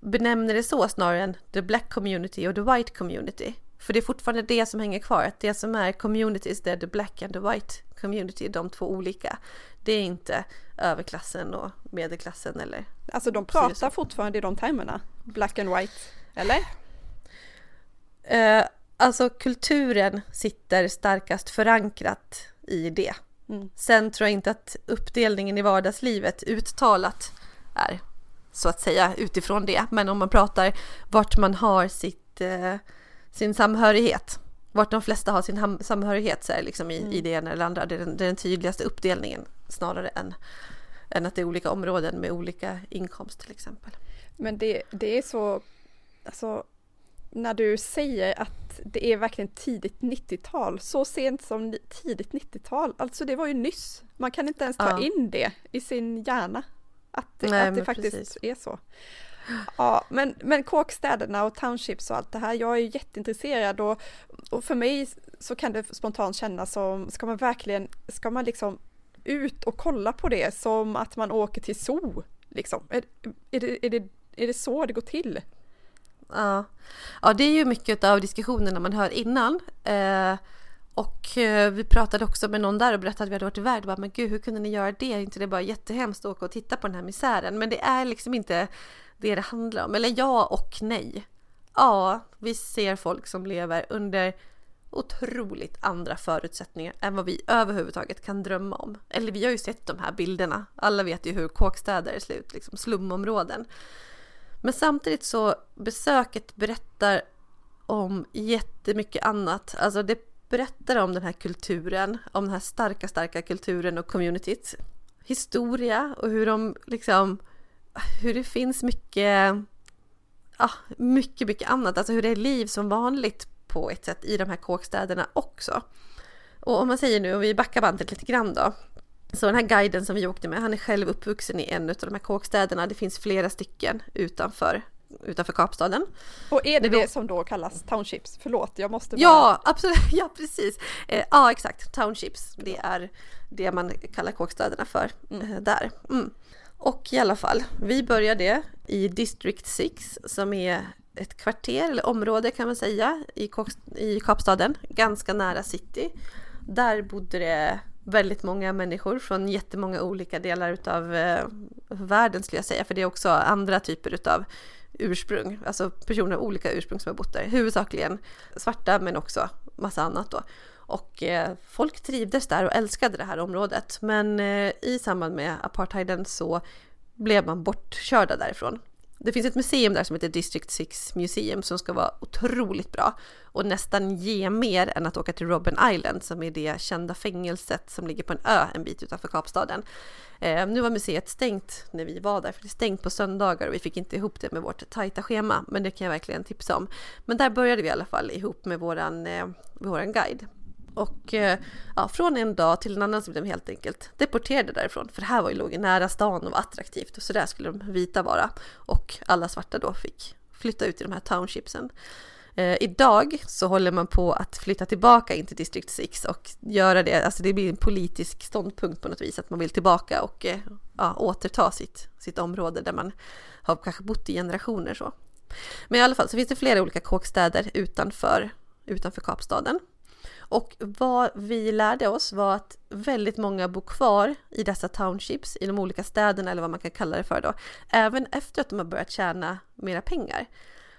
benämner det så snarare än the black community och the white community. För det är fortfarande det som hänger kvar, att det som är communities, det är the black and the white community, de två olika. Det är inte överklassen och medelklassen eller... Alltså de pratar fortfarande i de termerna, black and white, eller? Eh, alltså kulturen sitter starkast förankrat i det. Mm. Sen tror jag inte att uppdelningen i vardagslivet uttalat är så att säga utifrån det. Men om man pratar vart man har sitt eh, sin samhörighet. Vart de flesta har sin samhörighet så är liksom i, mm. i det ena eller andra. Det är, den, det är den tydligaste uppdelningen snarare än, än att det är olika områden med olika inkomst till exempel. Men det, det är så, alltså när du säger att det är verkligen tidigt 90-tal, så sent som tidigt 90-tal, alltså det var ju nyss. Man kan inte ens ta ja. in det i sin hjärna. Att det, Nej, att det faktiskt precis. är så. Ja, men, men kåkstäderna och townships och allt det här, jag är jätteintresserad och, och för mig så kan det spontant kännas som, ska man verkligen, ska man liksom ut och kolla på det som att man åker till zoo? Liksom. Är, är, det, är, det, är det så det går till? Ja. ja, det är ju mycket av diskussionerna man hör innan. Eh, och eh, vi pratade också med någon där och berättade att vi hade varit iväg. Bara, men gud, hur kunde ni göra det? Är inte det bara jättehemskt att åka och titta på den här misären? Men det är liksom inte det det handlar om. Eller ja och nej. Ja, vi ser folk som lever under otroligt andra förutsättningar än vad vi överhuvudtaget kan drömma om. Eller vi har ju sett de här bilderna. Alla vet ju hur kåkstäder ser ut, liksom slumområden. Men samtidigt så besöket berättar om jättemycket annat. Alltså det berättar om den här kulturen, om den här starka, starka kulturen och communityt. Historia och hur de liksom hur det finns mycket, ja, mycket, mycket annat. Alltså hur det är liv som vanligt på ett sätt i de här kåkstäderna också. Och om man säger nu, om vi backar bandet lite grann då. Så den här guiden som vi åkte med, han är själv uppvuxen i en av de här kåkstäderna. Det finns flera stycken utanför utanför Kapstaden. Och är det det, det som då kallas townships? Förlåt, jag måste bara... Ja, absolut, ja precis. Eh, ja, exakt, townships. Det är det man kallar kåkstäderna för mm. eh, där. Mm. Och i alla fall, vi började i District 6 som är ett kvarter eller område kan man säga i, i Kapstaden, ganska nära city. Där bodde det väldigt många människor från jättemånga olika delar utav eh, världen skulle jag säga, för det är också andra typer utav ursprung, alltså personer av olika ursprung som har bott där, huvudsakligen svarta men också massa annat då. Och eh, folk trivdes där och älskade det här området. Men eh, i samband med apartheiden så blev man bortkörda därifrån. Det finns ett museum där som heter District 6 Museum som ska vara otroligt bra och nästan ge mer än att åka till Robben Island som är det kända fängelset som ligger på en ö en bit utanför Kapstaden. Eh, nu var museet stängt när vi var där, för det är stängt på söndagar och vi fick inte ihop det med vårt tajta schema, men det kan jag verkligen tipsa om. Men där började vi i alla fall ihop med våran, eh, våran guide. Och eh, ja, från en dag till en annan så blev de helt enkelt deporterade därifrån. För det här var ju låg nära stan och var attraktivt och så där skulle de vita vara. Och alla svarta då fick flytta ut i de här townshipsen. Eh, idag så håller man på att flytta tillbaka in till District 6 och göra det, alltså det blir en politisk ståndpunkt på något vis att man vill tillbaka och eh, ja, återta sitt, sitt område där man har kanske bott i generationer så. Men i alla fall så finns det flera olika kåkstäder utanför, utanför Kapstaden. Och vad vi lärde oss var att väldigt många bor kvar i dessa townships i de olika städerna eller vad man kan kalla det för då, även efter att de har börjat tjäna mera pengar.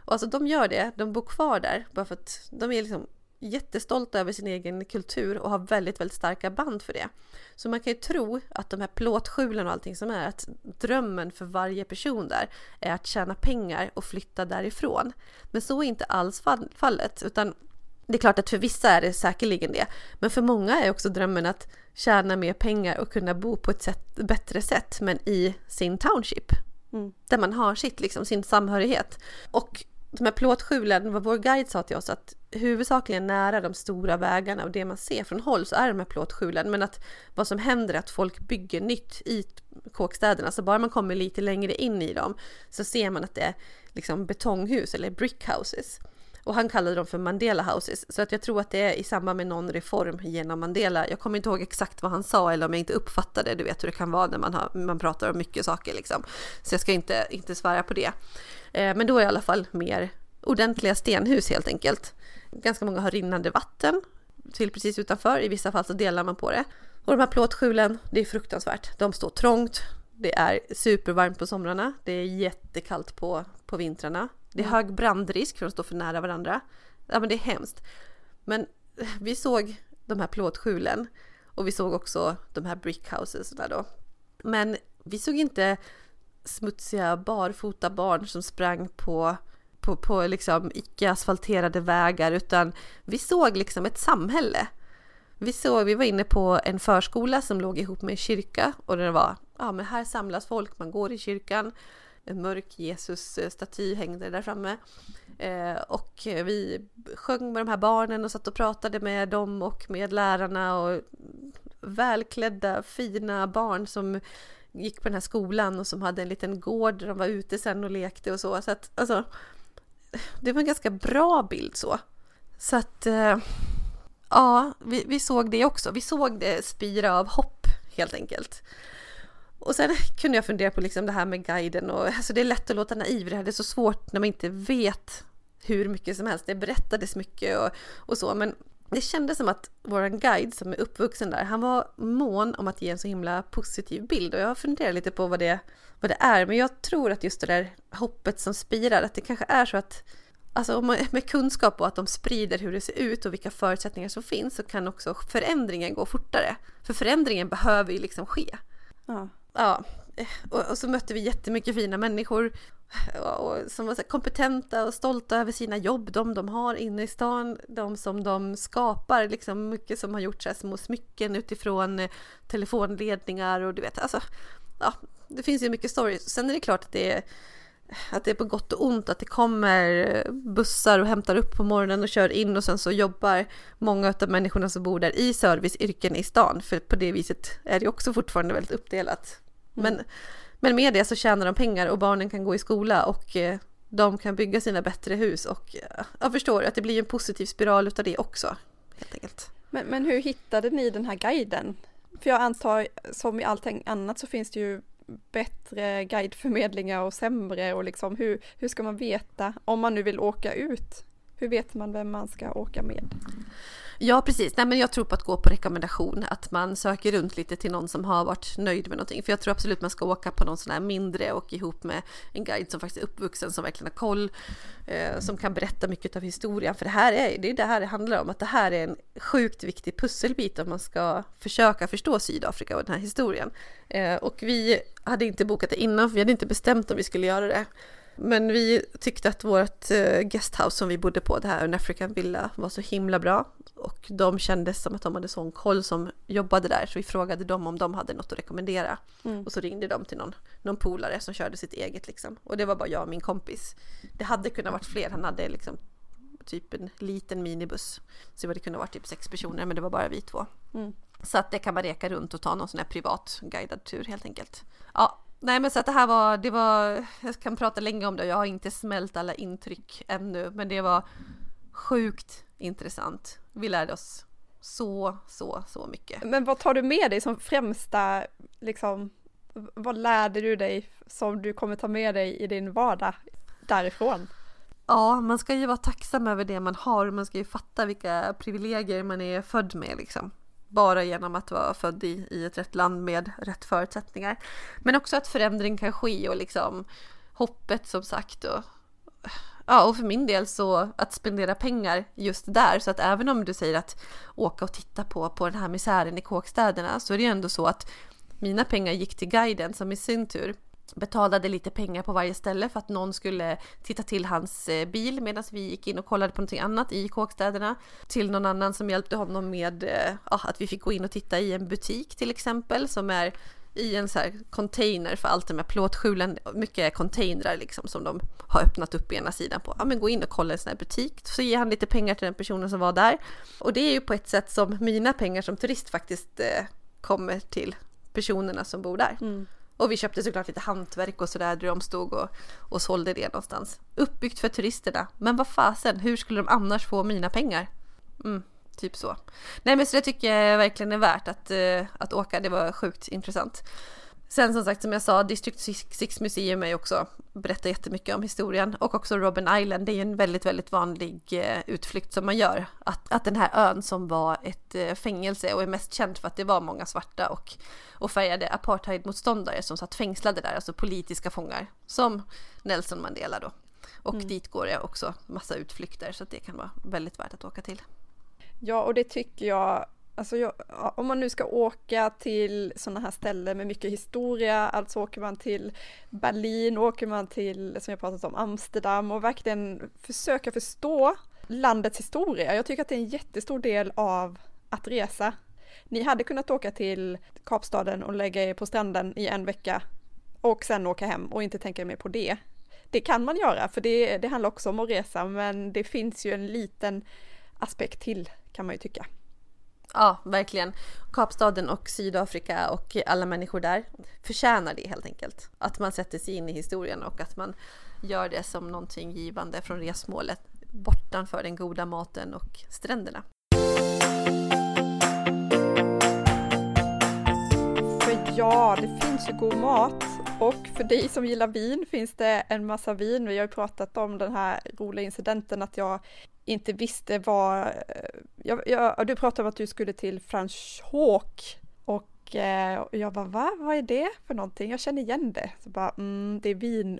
Och alltså de gör det, de bor kvar där bara för att de är liksom jättestolta över sin egen kultur och har väldigt, väldigt starka band för det. Så man kan ju tro att de här plåtskjulen och allting som är, att drömmen för varje person där är att tjäna pengar och flytta därifrån. Men så är inte alls fallet, utan det är klart att för vissa är det säkerligen det, men för många är också drömmen att tjäna mer pengar och kunna bo på ett sätt, bättre sätt, men i sin township. Mm. Där man har sitt, liksom, sin samhörighet. Och de här plåtskjulen, vad vår guide sa till oss, att huvudsakligen nära de stora vägarna och det man ser från håll så är de här plåtskjulen. Men att vad som händer är att folk bygger nytt i kåkstäderna. Så bara man kommer lite längre in i dem så ser man att det är liksom betonghus eller brickhouses. Och han kallade dem för Mandela houses. Så att jag tror att det är i samband med någon reform genom Mandela. Jag kommer inte ihåg exakt vad han sa eller om jag inte uppfattade. Du vet hur det kan vara när man, har, man pratar om mycket saker liksom. Så jag ska inte, inte svära på det. Eh, men då är det i alla fall mer ordentliga stenhus helt enkelt. Ganska många har rinnande vatten till precis utanför. I vissa fall så delar man på det. Och de här plåtskjulen, det är fruktansvärt. De står trångt. Det är supervarmt på somrarna. Det är jättekallt på, på vintrarna. Det är hög brandrisk för de står för nära varandra. Ja men det är hemskt. Men vi såg de här plåtskjulen och vi såg också de här brickhouses där då. Men vi såg inte smutsiga barfota barn som sprang på på, på liksom icke-asfalterade vägar utan vi såg liksom ett samhälle. Vi såg, vi var inne på en förskola som låg ihop med en kyrka och det var, ja men här samlas folk, man går i kyrkan. En mörk Jesus-staty hängde där framme. Eh, och vi sjöng med de här barnen och satt och pratade med dem och med lärarna och välklädda fina barn som gick på den här skolan och som hade en liten gård där de var ute sen och lekte och så. Så att alltså, det var en ganska bra bild så. Så att eh, ja, vi, vi såg det också. Vi såg det spira av hopp helt enkelt. Och sen kunde jag fundera på liksom det här med guiden och alltså det är lätt att låta naiv. Det här är så svårt när man inte vet hur mycket som helst. Det berättades mycket och, och så, men det kändes som att vår guide som är uppvuxen där, han var mån om att ge en så himla positiv bild och jag funderar lite på vad det, vad det är. Men jag tror att just det där hoppet som spirar, att det kanske är så att Alltså med kunskap och att de sprider hur det ser ut och vilka förutsättningar som finns så kan också förändringen gå fortare. För förändringen behöver ju liksom ske. Ja ja. Och, och så mötte vi jättemycket fina människor och, som var så kompetenta och stolta över sina jobb, de de har inne i stan, de som de skapar, liksom mycket som har gjort så här små smycken utifrån eh, telefonledningar och du vet, alltså, ja, det finns ju mycket stories. Sen är det klart att det är att det är på gott och ont att det kommer bussar och hämtar upp på morgonen och kör in och sen så jobbar många av människorna som bor där i serviceyrken i stan. För på det viset är det också fortfarande väldigt uppdelat. Mm. Men, men med det så tjänar de pengar och barnen kan gå i skola och eh, de kan bygga sina bättre hus och eh, jag förstår att det blir en positiv spiral utav det också. Helt enkelt. Men, men hur hittade ni den här guiden? För jag antar, som i allting annat så finns det ju bättre guideförmedlingar och sämre och liksom hur, hur ska man veta om man nu vill åka ut? Hur vet man vem man ska åka med? Ja precis, nej men jag tror på att gå på rekommendation, att man söker runt lite till någon som har varit nöjd med någonting. För jag tror absolut man ska åka på någon sån här mindre och ihop med en guide som faktiskt är uppvuxen, som verkligen har koll, eh, som kan berätta mycket av historien. För det här är det, är det här det handlar om, att det här är en sjukt viktig pusselbit om man ska försöka förstå Sydafrika och den här historien. Eh, och vi hade inte bokat det innan, för vi hade inte bestämt om vi skulle göra det. Men vi tyckte att vårt eh, guesthouse som vi bodde på, det här en African Villa, var så himla bra. Och de kändes som att de hade sån koll som jobbade där, så vi frågade dem om de hade något att rekommendera. Mm. Och så ringde de till någon, någon polare som körde sitt eget liksom. Och det var bara jag och min kompis. Det hade kunnat varit fler, han hade liksom typ en liten minibuss. Så det hade kunnat vara typ sex personer, men det var bara vi två. Mm. Så att det kan man reka runt och ta någon sån här privat guidad tur helt enkelt. Ja, Nej men så att det här var, det var, jag kan prata länge om det, jag har inte smält alla intryck ännu, men det var sjukt intressant. Vi lärde oss så, så, så mycket. Men vad tar du med dig som främsta, liksom, vad lärde du dig som du kommer ta med dig i din vardag därifrån? Ja, man ska ju vara tacksam över det man har, man ska ju fatta vilka privilegier man är född med liksom bara genom att vara född i, i ett rätt land med rätt förutsättningar. Men också att förändring kan ske och liksom hoppet som sagt och Ja, och för min del så att spendera pengar just där, så att även om du säger att åka och titta på, på den här misären i kåkstäderna, så är det ju ändå så att mina pengar gick till guiden som i sin tur betalade lite pengar på varje ställe för att någon skulle titta till hans eh, bil medan vi gick in och kollade på någonting annat i kåkstäderna. Till någon annan som hjälpte honom med ja, att vi fick gå in och titta i en butik till exempel som är i en så här container för allt med plåtskjulen, mycket containrar liksom som de har öppnat upp ena sidan på. Ja men gå in och kolla en sån här butik, så ger han lite pengar till den personen som var där. Och det är ju på ett sätt som mina pengar som turist faktiskt eh, kommer till personerna som bor där. Mm. Och vi köpte såklart lite hantverk och sådär där de stod och, och sålde det någonstans. Uppbyggt för turisterna. Men vad fasen, hur skulle de annars få mina pengar? Mm, typ så. Nej men så det tycker jag verkligen är värt att, uh, att åka. Det var sjukt intressant. Sen som sagt som jag sa, District 6 Museum är också, berättar jättemycket om historien och också Robben Island, det är ju en väldigt, väldigt vanlig eh, utflykt som man gör. Att, att den här ön som var ett eh, fängelse och är mest känd för att det var många svarta och, och färgade apartheidmotståndare som satt fängslade där, alltså politiska fångar, som Nelson Mandela då. Och mm. dit går det också massa utflykter så det kan vara väldigt värt att åka till. Ja, och det tycker jag Alltså jag, om man nu ska åka till sådana här ställen med mycket historia, alltså åker man till Berlin, åker man till, som jag pratat om, Amsterdam och verkligen försöka förstå landets historia. Jag tycker att det är en jättestor del av att resa. Ni hade kunnat åka till Kapstaden och lägga er på stranden i en vecka och sen åka hem och inte tänka mer på det. Det kan man göra, för det, det handlar också om att resa, men det finns ju en liten aspekt till kan man ju tycka. Ja, verkligen. Kapstaden och Sydafrika och alla människor där förtjänar det helt enkelt. Att man sätter sig in i historien och att man gör det som någonting givande från resmålet bortanför den goda maten och stränderna. För ja, det finns ju god mat och för dig som gillar vin finns det en massa vin. Vi har ju pratat om den här roliga incidenten att jag inte visste vad... Jag, jag, du pratade om att du skulle till Franschhoek och eh, jag bara va, vad är det för någonting? Jag känner igen det. Så bara, mm, det är vin,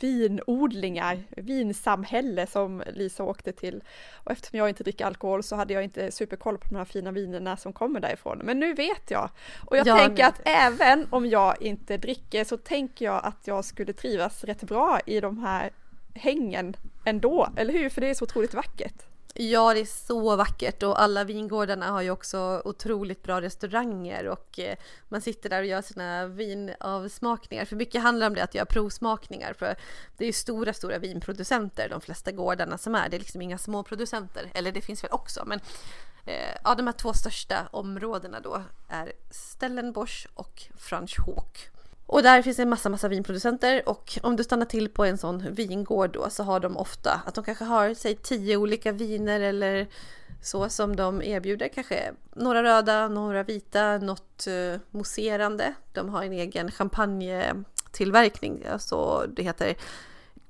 vinodlingar, vinsamhälle som Lisa åkte till. Och eftersom jag inte dricker alkohol så hade jag inte superkoll på de här fina vinerna som kommer därifrån. Men nu vet jag. Och jag ja, tänker att även om jag inte dricker så tänker jag att jag skulle trivas rätt bra i de här hängen ändå, eller hur? För det är så otroligt vackert. Ja, det är så vackert och alla vingårdarna har ju också otroligt bra restauranger och eh, man sitter där och gör sina vinavsmakningar. För mycket handlar om det att göra provsmakningar för det är ju stora, stora vinproducenter de flesta gårdarna som är. Det är liksom inga små producenter, eller det finns väl också, men eh, ja, de här två största områdena då är Stellenbosch och Franschhoek. Och där finns en massa, massa vinproducenter och om du stannar till på en sån vingård då så har de ofta att de kanske har, säg tio olika viner eller så som de erbjuder. Kanske några röda, några vita, något uh, mousserande. De har en egen champagnetillverkning, alltså det heter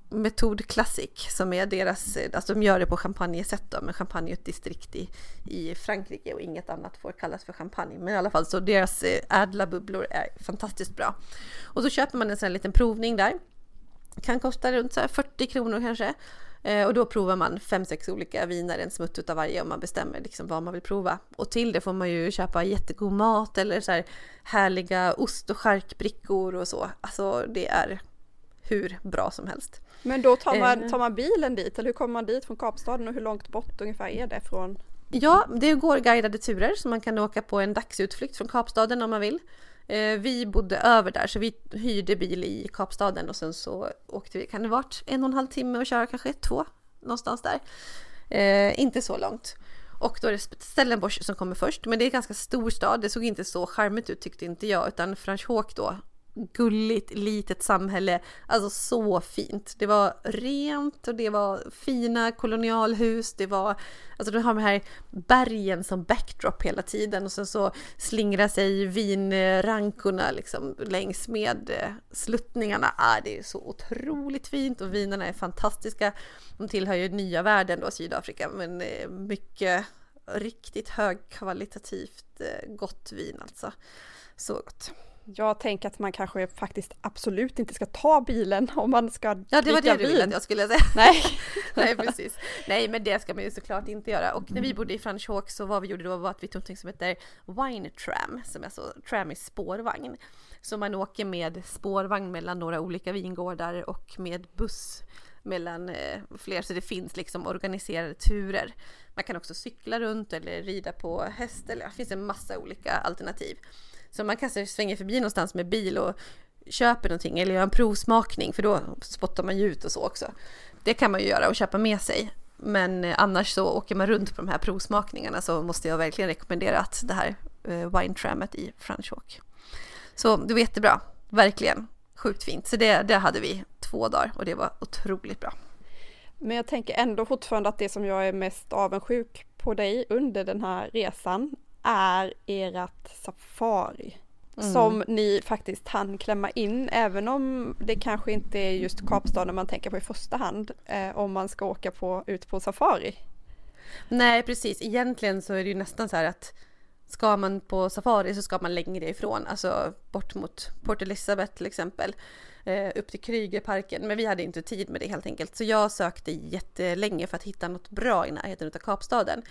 Metod Classic som är deras, alltså de gör det på champagnesätt då, men champagne är ett distrikt i, i Frankrike och inget annat får kallas för champagne. Men i alla fall så deras eh, ädla bubblor är fantastiskt bra. Och så köper man en sån här liten provning där. Kan kosta runt så 40 kronor kanske. Eh, och då provar man fem sex olika viner, en smutt av varje och man bestämmer liksom vad man vill prova. Och till det får man ju köpa jättegod mat eller så här härliga ost och charkbrickor och så. Alltså det är hur bra som helst. Men då tar man, eh. tar man bilen dit eller hur kommer man dit från Kapstaden och hur långt bort ungefär är det från? Ja, det går guidade turer så man kan åka på en dagsutflykt från Kapstaden om man vill. Eh, vi bodde över där så vi hyrde bil i Kapstaden och sen så åkte vi, kan det varit en och en halv timme och köra kanske två någonstans där. Eh, inte så långt. Och då är det Stellenbosch som kommer först, men det är en ganska stor stad. Det såg inte så charmigt ut tyckte inte jag, utan Franschhoek då gulligt litet samhälle. Alltså så fint. Det var rent och det var fina kolonialhus. Det var, alltså de har de här bergen som backdrop hela tiden och sen så slingrar sig vinrankorna liksom längs med eh, sluttningarna. Ah, det är så otroligt fint och vinerna är fantastiska. De tillhör ju nya världen då, Sydafrika, men eh, mycket riktigt högkvalitativt eh, gott vin alltså. Så gott. Jag tänker att man kanske faktiskt absolut inte ska ta bilen om man ska Ja, det var det du ville att jag skulle säga. Nej. Nej, precis. Nej, men det ska man ju såklart inte göra. Och när vi bodde i Franschhoek så vad vi gjorde då var att vi tog något som heter Wine Tram, som är så, tram är spårvagn. Så man åker med spårvagn mellan några olika vingårdar och med buss mellan eh, fler så det finns liksom organiserade turer. Man kan också cykla runt eller rida på häst eller det finns en massa olika alternativ. Så man kanske svänger förbi någonstans med bil och köper någonting eller gör en provsmakning för då spottar man ju ut och så också. Det kan man ju göra och köpa med sig. Men eh, annars så åker man runt på de här provsmakningarna så måste jag verkligen rekommendera att det här eh, Wine Trammet i Franschhoek. Så det var jättebra, verkligen. Sjukt fint. Så det, det hade vi två dagar och det var otroligt bra. Men jag tänker ändå fortfarande att det som jag är mest avundsjuk på dig under den här resan är ert safari. Mm. Som ni faktiskt hann klämma in, även om det kanske inte är just Kapstaden man tänker på i första hand, eh, om man ska åka på, ut på safari. Nej, precis. Egentligen så är det ju nästan så här att ska man på safari så ska man längre ifrån, alltså bort mot Port Elizabeth till exempel, eh, upp till Krygerparken. Men vi hade inte tid med det helt enkelt, så jag sökte jättelänge för att hitta något bra i närheten av Kapstaden.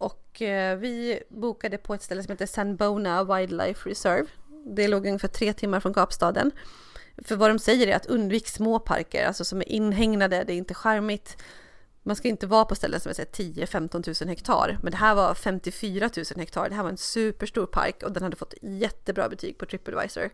Och eh, vi bokade på ett ställe som heter Sanbona Wildlife Reserve. Det låg ungefär tre timmar från Kapstaden. För vad de säger är att undvik små parker, alltså som är inhägnade, det är inte charmigt. Man ska inte vara på ställen som är 10-15 000 hektar, men det här var 54 000 hektar. Det här var en superstor park och den hade fått jättebra betyg på Tripadvisor.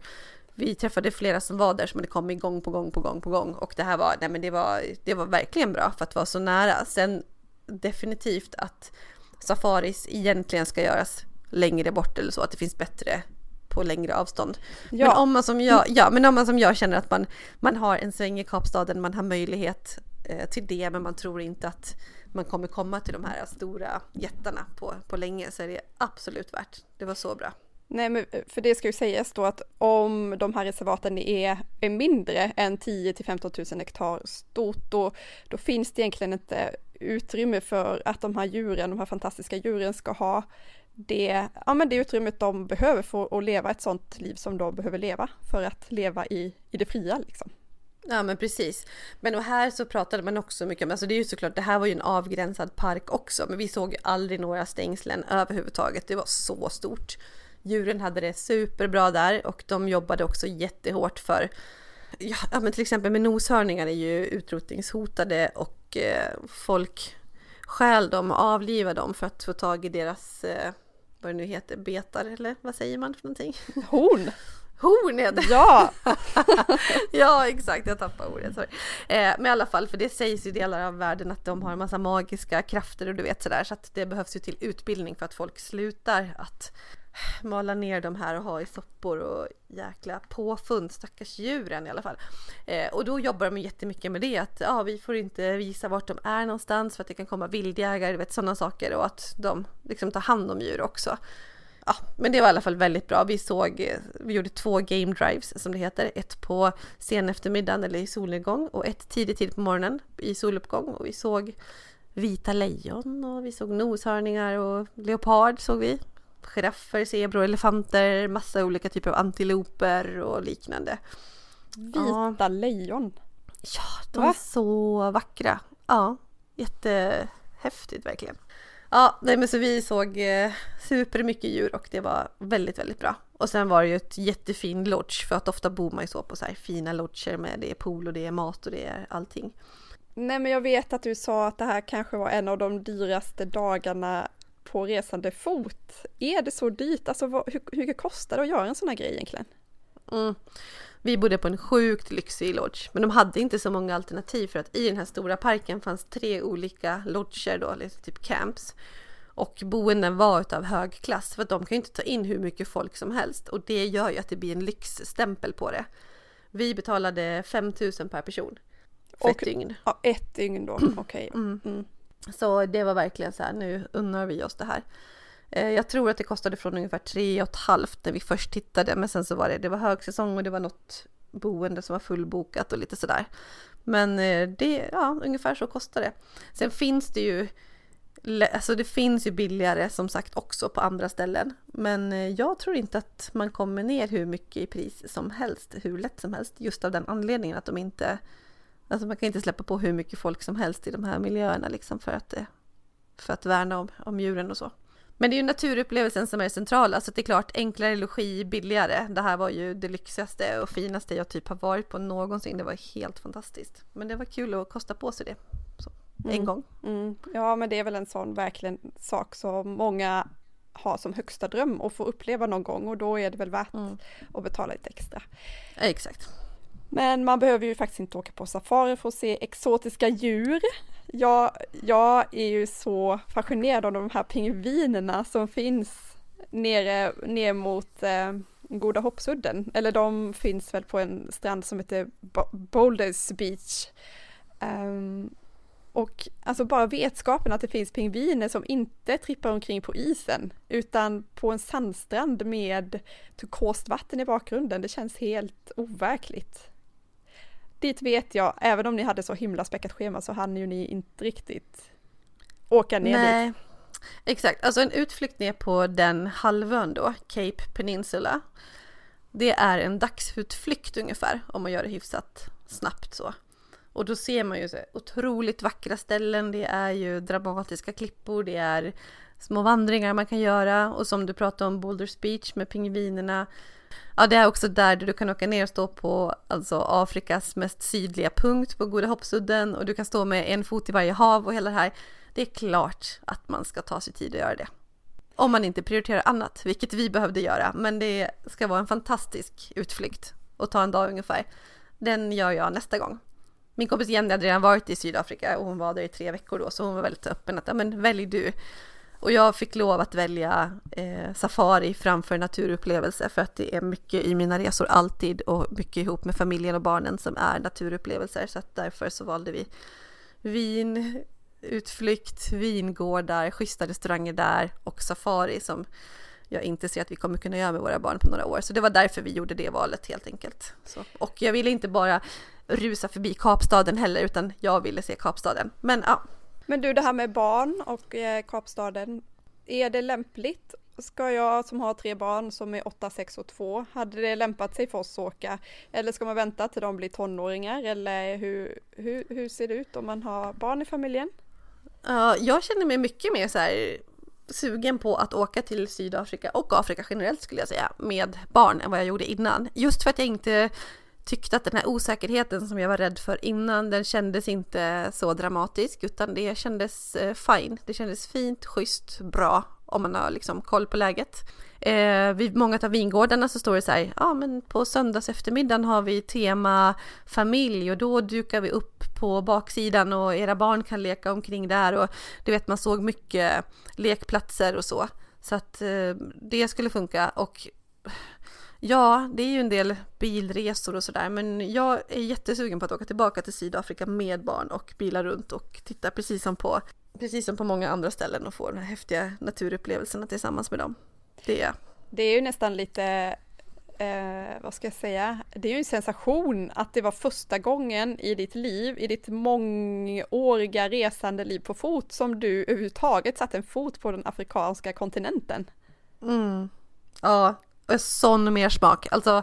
Vi träffade flera som var där som hade kommit gång på gång på gång på gång och det här var, nej men det var, det var verkligen bra för att vara så nära. Sen definitivt att safaris egentligen ska göras längre bort eller så, att det finns bättre på längre avstånd. Ja. Men, om man som jag, ja, men om man som jag känner att man, man har en sväng i Kapstaden, man har möjlighet eh, till det, men man tror inte att man kommer komma till de här stora jättarna på, på länge, så är det absolut värt. Det var så bra. Nej, men för det ska ju sägas då att om de här reservaten är, är mindre än 10 till 15 000 hektar stort, då, då finns det egentligen inte utrymme för att de här djuren, de här fantastiska djuren ska ha det, ja, men det utrymmet de behöver för att leva ett sånt liv som de behöver leva för att leva i, i det fria liksom. Ja men precis. Men och här så pratade man också mycket om, alltså det är ju såklart, det här var ju en avgränsad park också, men vi såg ju aldrig några stängslen överhuvudtaget. Det var så stort. Djuren hade det superbra där och de jobbade också jättehårt för, ja men till exempel med noshörningar är ju utrotningshotade och eh, folk stjäl dem och avlivar dem för att få tag i deras eh, vad det nu heter, betar eller vad säger man för någonting? Horn! Horn heter det! Ja! ja exakt, jag tappade ordet. Sorry. Eh, men i alla fall, för det sägs i delar av världen att de har en massa magiska krafter och du vet sådär så att det behövs ju till utbildning för att folk slutar att mala ner de här och ha i soppor och jäkla påfund, stackars djuren i alla fall. Eh, och då jobbar de jättemycket med det, att ja, vi får inte visa vart de är någonstans för att det kan komma vildjägare, vet sådana saker och att de liksom tar hand om djur också. Ja, men det var i alla fall väldigt bra. Vi såg, vi gjorde två game drives som det heter, ett på sen eftermiddagen eller i solnedgång och ett tidigt tid på morgonen i soluppgång och vi såg vita lejon och vi såg noshörningar och leopard såg vi giraffer, zebror, elefanter, massa olika typer av antiloper och liknande. Vita ja. lejon. Ja, de Va? är så vackra. Ja, jättehäftigt verkligen. Ja, nej men så vi såg eh, supermycket djur och det var väldigt, väldigt bra. Och sen var det ju ett jättefin lodge för att ofta bor man ju så på så här fina lodger med det är pool och det är mat och det är allting. Nej men jag vet att du sa att det här kanske var en av de dyraste dagarna på resande fot. Är det så dyrt? Alltså vad, hur, hur mycket kostar det att göra en sån här grej egentligen? Mm. Vi bodde på en sjukt lyxig lodge, men de hade inte så många alternativ för att i den här stora parken fanns tre olika lodger då, eller typ camps. Och boenden var utav hög klass för att de kan ju inte ta in hur mycket folk som helst och det gör ju att det blir en lyxstämpel på det. Vi betalade 5000 per person. För och, ett dygn. Ja, ett dygn då, okej. Okay. Mm. Mm. Så det var verkligen så här, nu unnar vi oss det här. Eh, jag tror att det kostade från ungefär tre och ett halvt när vi först tittade, men sen så var det, det var högsäsong och det var något boende som var fullbokat och lite sådär. Men eh, det, ja, ungefär så kostar det. Sen finns det ju, alltså det finns ju billigare som sagt också på andra ställen. Men eh, jag tror inte att man kommer ner hur mycket i pris som helst, hur lätt som helst, just av den anledningen att de inte Alltså man kan inte släppa på hur mycket folk som helst i de här miljöerna liksom för att, för att värna om, om djuren och så. Men det är ju naturupplevelsen som är central, alltså det är klart enklare logi, billigare. Det här var ju det lyxigaste och finaste jag typ har varit på någonsin. Det var helt fantastiskt. Men det var kul att kosta på sig det. Så, en Mm. gång. Mm. Ja, men det är väl en sån verkligen sak som många har som högsta dröm och få uppleva någon gång och då är det väl värt Mm. att betala lite extra. Ja, exakt. Men man behöver ju faktiskt inte åka på safari för att se exotiska djur. Jag, jag är ju så fascinerad av de här pingvinerna som finns nere, ner mot eh, Goda Hoppsudden. Eller de finns väl på en strand som heter Boulders Beach. Um, och alltså bara vetskapen att det finns pingviner som inte trippar omkring på isen utan på en sandstrand med turkost vatten i bakgrunden. Det känns helt overkligt. Dit vet jag, även om ni hade så himla späckat schema så hann ju ni inte riktigt åka ner dit. Nej, exakt. Alltså en utflykt ner på den halvön då, Cape Peninsula. Det är en dagsutflykt ungefär om man gör det hyfsat snabbt så. Och då ser man ju så otroligt vackra ställen. Det är ju dramatiska klippor, det är små vandringar man kan göra och som du pratade om Boulders Beach med pingvinerna. Ja, det är också där du kan åka ner och stå på alltså Afrikas mest sydliga punkt på Goda Hoppsudden och du kan stå med en fot i varje hav och hela det här. Det är klart att man ska ta sig tid att göra det. Om man inte prioriterar annat, vilket vi behövde göra. Men det ska vara en fantastisk utflykt och ta en dag ungefär. Den gör jag nästa gång. Min kompis Jenny hade redan varit i Sydafrika och hon var där i tre veckor då, så hon var väldigt öppen att ja, men välj du. Och jag fick lov att välja eh, safari framför naturupplevelse för att det är mycket i mina resor alltid och mycket ihop med familjen och barnen som är naturupplevelser. Så att därför så valde vi vin, utflykt, vingårdar, schyssta restauranger där och safari som jag inte ser att vi kommer kunna göra med våra barn på några år. Så det var därför vi gjorde det valet helt enkelt. Så, och jag ville inte bara rusa förbi Kapstaden heller utan jag ville se Kapstaden. Men ja, men du, det här med barn och eh, Kapstaden, är det lämpligt? Ska jag som har tre barn som är 8, 6 och 2, hade det lämpat sig för oss att åka? Eller ska man vänta till de blir tonåringar? Eller hur, hur, hur ser det ut om man har barn i familjen? Ja, jag känner mig mycket mer så här sugen på att åka till Sydafrika och Afrika generellt skulle jag säga med barn än vad jag gjorde innan. Just för att jag inte tyckte att den här osäkerheten som jag var rädd för innan, den kändes inte så dramatisk utan det kändes eh, fine. Det kändes fint, schysst, bra om man har liksom koll på läget. Eh, vid många av vingårdarna så står det så här, ja men på söndags eftermiddagen har vi tema familj och då dukar vi upp på baksidan och era barn kan leka omkring där och du vet man såg mycket lekplatser och så. Så att eh, det skulle funka och ja, det är ju en del bilresor och sådär men jag är jättesugen på att åka tillbaka till Sydafrika med barn och bila runt och titta precis som på precis som på många andra ställen och få de här häftiga naturupplevelserna tillsammans med dem. Det är Det är ju nästan lite, eh, vad ska jag säga, det är ju en sensation att det var första gången i ditt liv, i ditt mångåriga resande liv på fot som du överhuvudtaget satte en fot på den afrikanska kontinenten. Mm. Ja, sån mer smak. Alltså,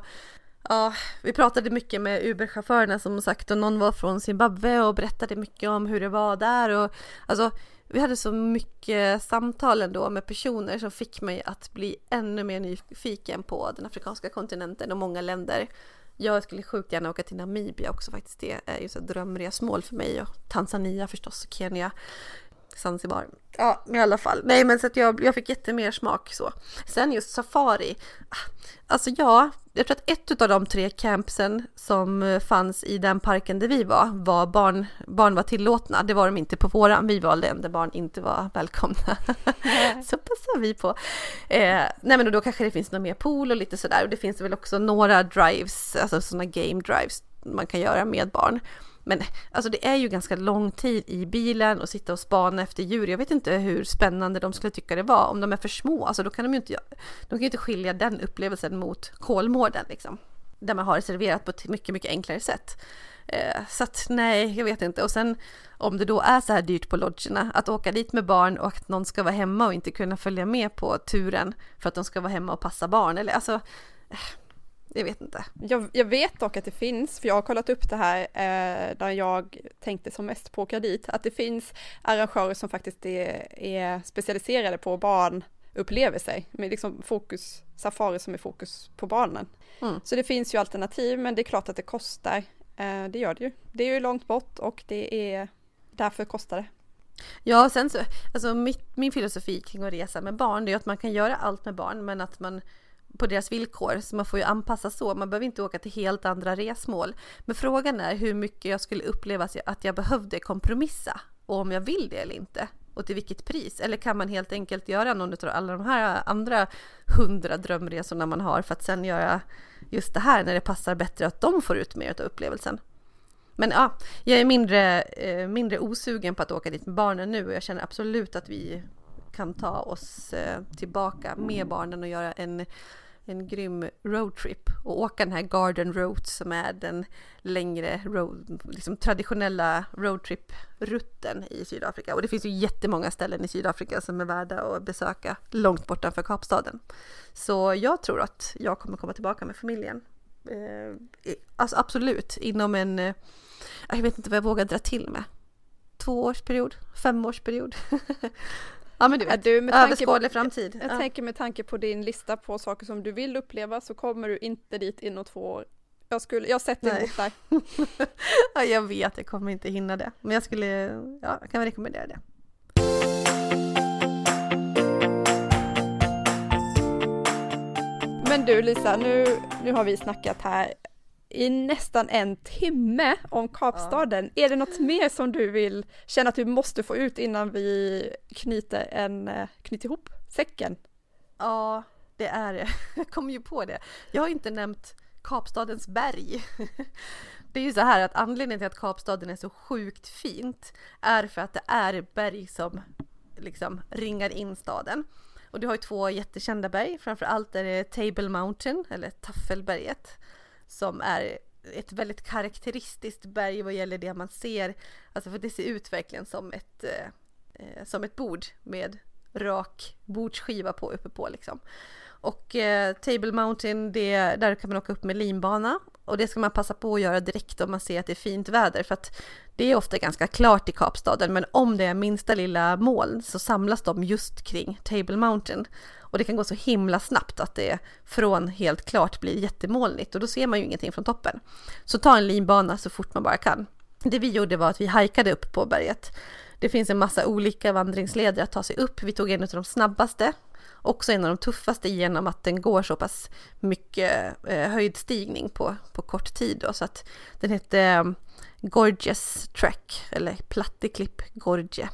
ja, vi pratade mycket med Uber-chaufförerna som sagt och någon var från Zimbabwe och berättade mycket om hur det var där och alltså vi hade så mycket samtal ändå med personer som fick mig att bli ännu mer nyfiken på den afrikanska kontinenten och många länder. Jag skulle sjukt gärna åka till Namibia också faktiskt. Det är ju så ett drömresmål för mig och Tanzania förstås och Kenya. Zanzibar. Ja, i alla fall. Nej, men så att jag, jag fick jättemer smak så. Sen just safari. Alltså ja, jag tror att ett av de tre campsen som fanns i den parken där vi var, var barn, barn var tillåtna. Det var de inte på våran. Vi valde en där barn inte var välkomna. så passar vi på. Eh, nej men då kanske det finns någon mer pool och lite sådär. Och det finns väl också några drives, alltså sådana game drives man kan göra med barn. Men alltså det är ju ganska lång tid i bilen och sitta och spana efter djur. Jag vet inte hur spännande de skulle tycka det var. Om de är för små, alltså då kan de ju inte, de kan ju inte skilja den upplevelsen mot Kolmården liksom. Där man har reserverat på ett mycket, mycket enklare sätt. Eh, så att nej, jag vet inte. Och sen om det då är så här dyrt på lodgerna, att åka dit med barn och att någon ska vara hemma och inte kunna följa med på turen för att de ska vara hemma och passa barn. Eller alltså, eh, jag vet inte. Jag, jag, vet dock att det finns, för jag har kollat upp det här eh, där jag tänkte som mest på åka dit, att det finns arrangörer som faktiskt är, är specialiserade på barn upplevelser med liksom fokus, safari som är fokus på barnen. Mm. Så det finns ju alternativ men det är klart att det kostar. Eh, det gör det ju. Det är ju långt bort och det är därför kostar det. Ja, sen så, alltså mitt, min filosofi kring att resa med barn, det är att man kan göra allt med barn, men att man på deras villkor, så man får ju anpassa så. Man behöver inte åka till helt andra resmål. Men frågan är hur mycket jag skulle uppleva att jag behövde kompromissa och om jag vill det eller inte och till vilket pris? Eller kan man helt enkelt göra någon av alla de här andra hundra drömresorna man har för att sen göra just det här när det passar bättre att de får ut mer av upplevelsen? Men ja, jag är mindre, eh, mindre osugen på att åka dit med barnen nu och jag känner absolut att vi kan ta oss eh, tillbaka med barnen och göra en en grym roadtrip och åka den här Garden Route som är den längre road, liksom traditionella roadtrip-rutten i Sydafrika. Och det finns ju jättemånga ställen i Sydafrika som är värda att besöka långt bortanför Kapstaden. Så jag tror att jag kommer komma tillbaka med familjen. Eh, alltså absolut, inom en, eh, jag vet inte vad jag vågar dra till med. Tvåårsperiod, femårsperiod. Ja men du vet, du, med överskådlig framtid. Jag, jag ja. tänker med tanke på din lista på saker som du vill uppleva så kommer du inte dit inom två år. Jag, skulle, jag sätter emot där. ja, jag vet, jag kommer inte hinna det. Men jag skulle, ja, jag kan rekommendera det. Men du Lisa, nu, nu har vi snackat här i nästan en timme om Kapstaden. Ja. Är det något mer som du vill känna att du måste få ut innan vi knyter, en, eh, knyter ihop säcken? Ja, det är det. Jag kom ju på det. Jag har inte nämnt Kapstadens berg. Det är ju så här att anledningen till att Kapstaden är så sjukt fint är för att det är berg som liksom ringar in staden. Och du har ju två jättekända berg, framför allt är det Table Mountain, eller Taffelberget, som är ett väldigt karaktäristiskt berg vad gäller det man ser. Alltså för det ser ut verkligen som ett, eh, eh som ett bord med rak bordsskiva på uppe på liksom. Och eh, Table Mountain, det, där kan man åka upp med linbana och det ska man passa på att göra direkt om man ser att det är fint väder för att det är ofta ganska klart i Kapstaden men om det är minsta lilla moln så samlas de just kring Table Mountain och det kan gå så himla snabbt att det från helt klart blir jättemolnigt och då ser man ju ingenting från toppen. Så ta en linbana så fort man bara kan. Det vi gjorde var att vi hajkade upp på berget. Det finns en massa olika vandringsleder att ta sig upp. Vi tog en av de snabbaste, också en av de tuffaste genom att den går så pass mycket eh, höjdstigning på, på kort tid. Då, så att den hette eh, Track, eller Platteklipp Gorge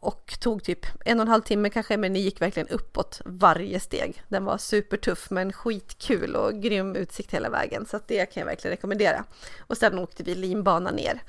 och tog typ en och en halv timme kanske, men det gick verkligen uppåt varje steg. Den var supertuff men skitkul och grym utsikt hela vägen, så att det kan jag verkligen rekommendera. Och sen åkte vi linbana ner.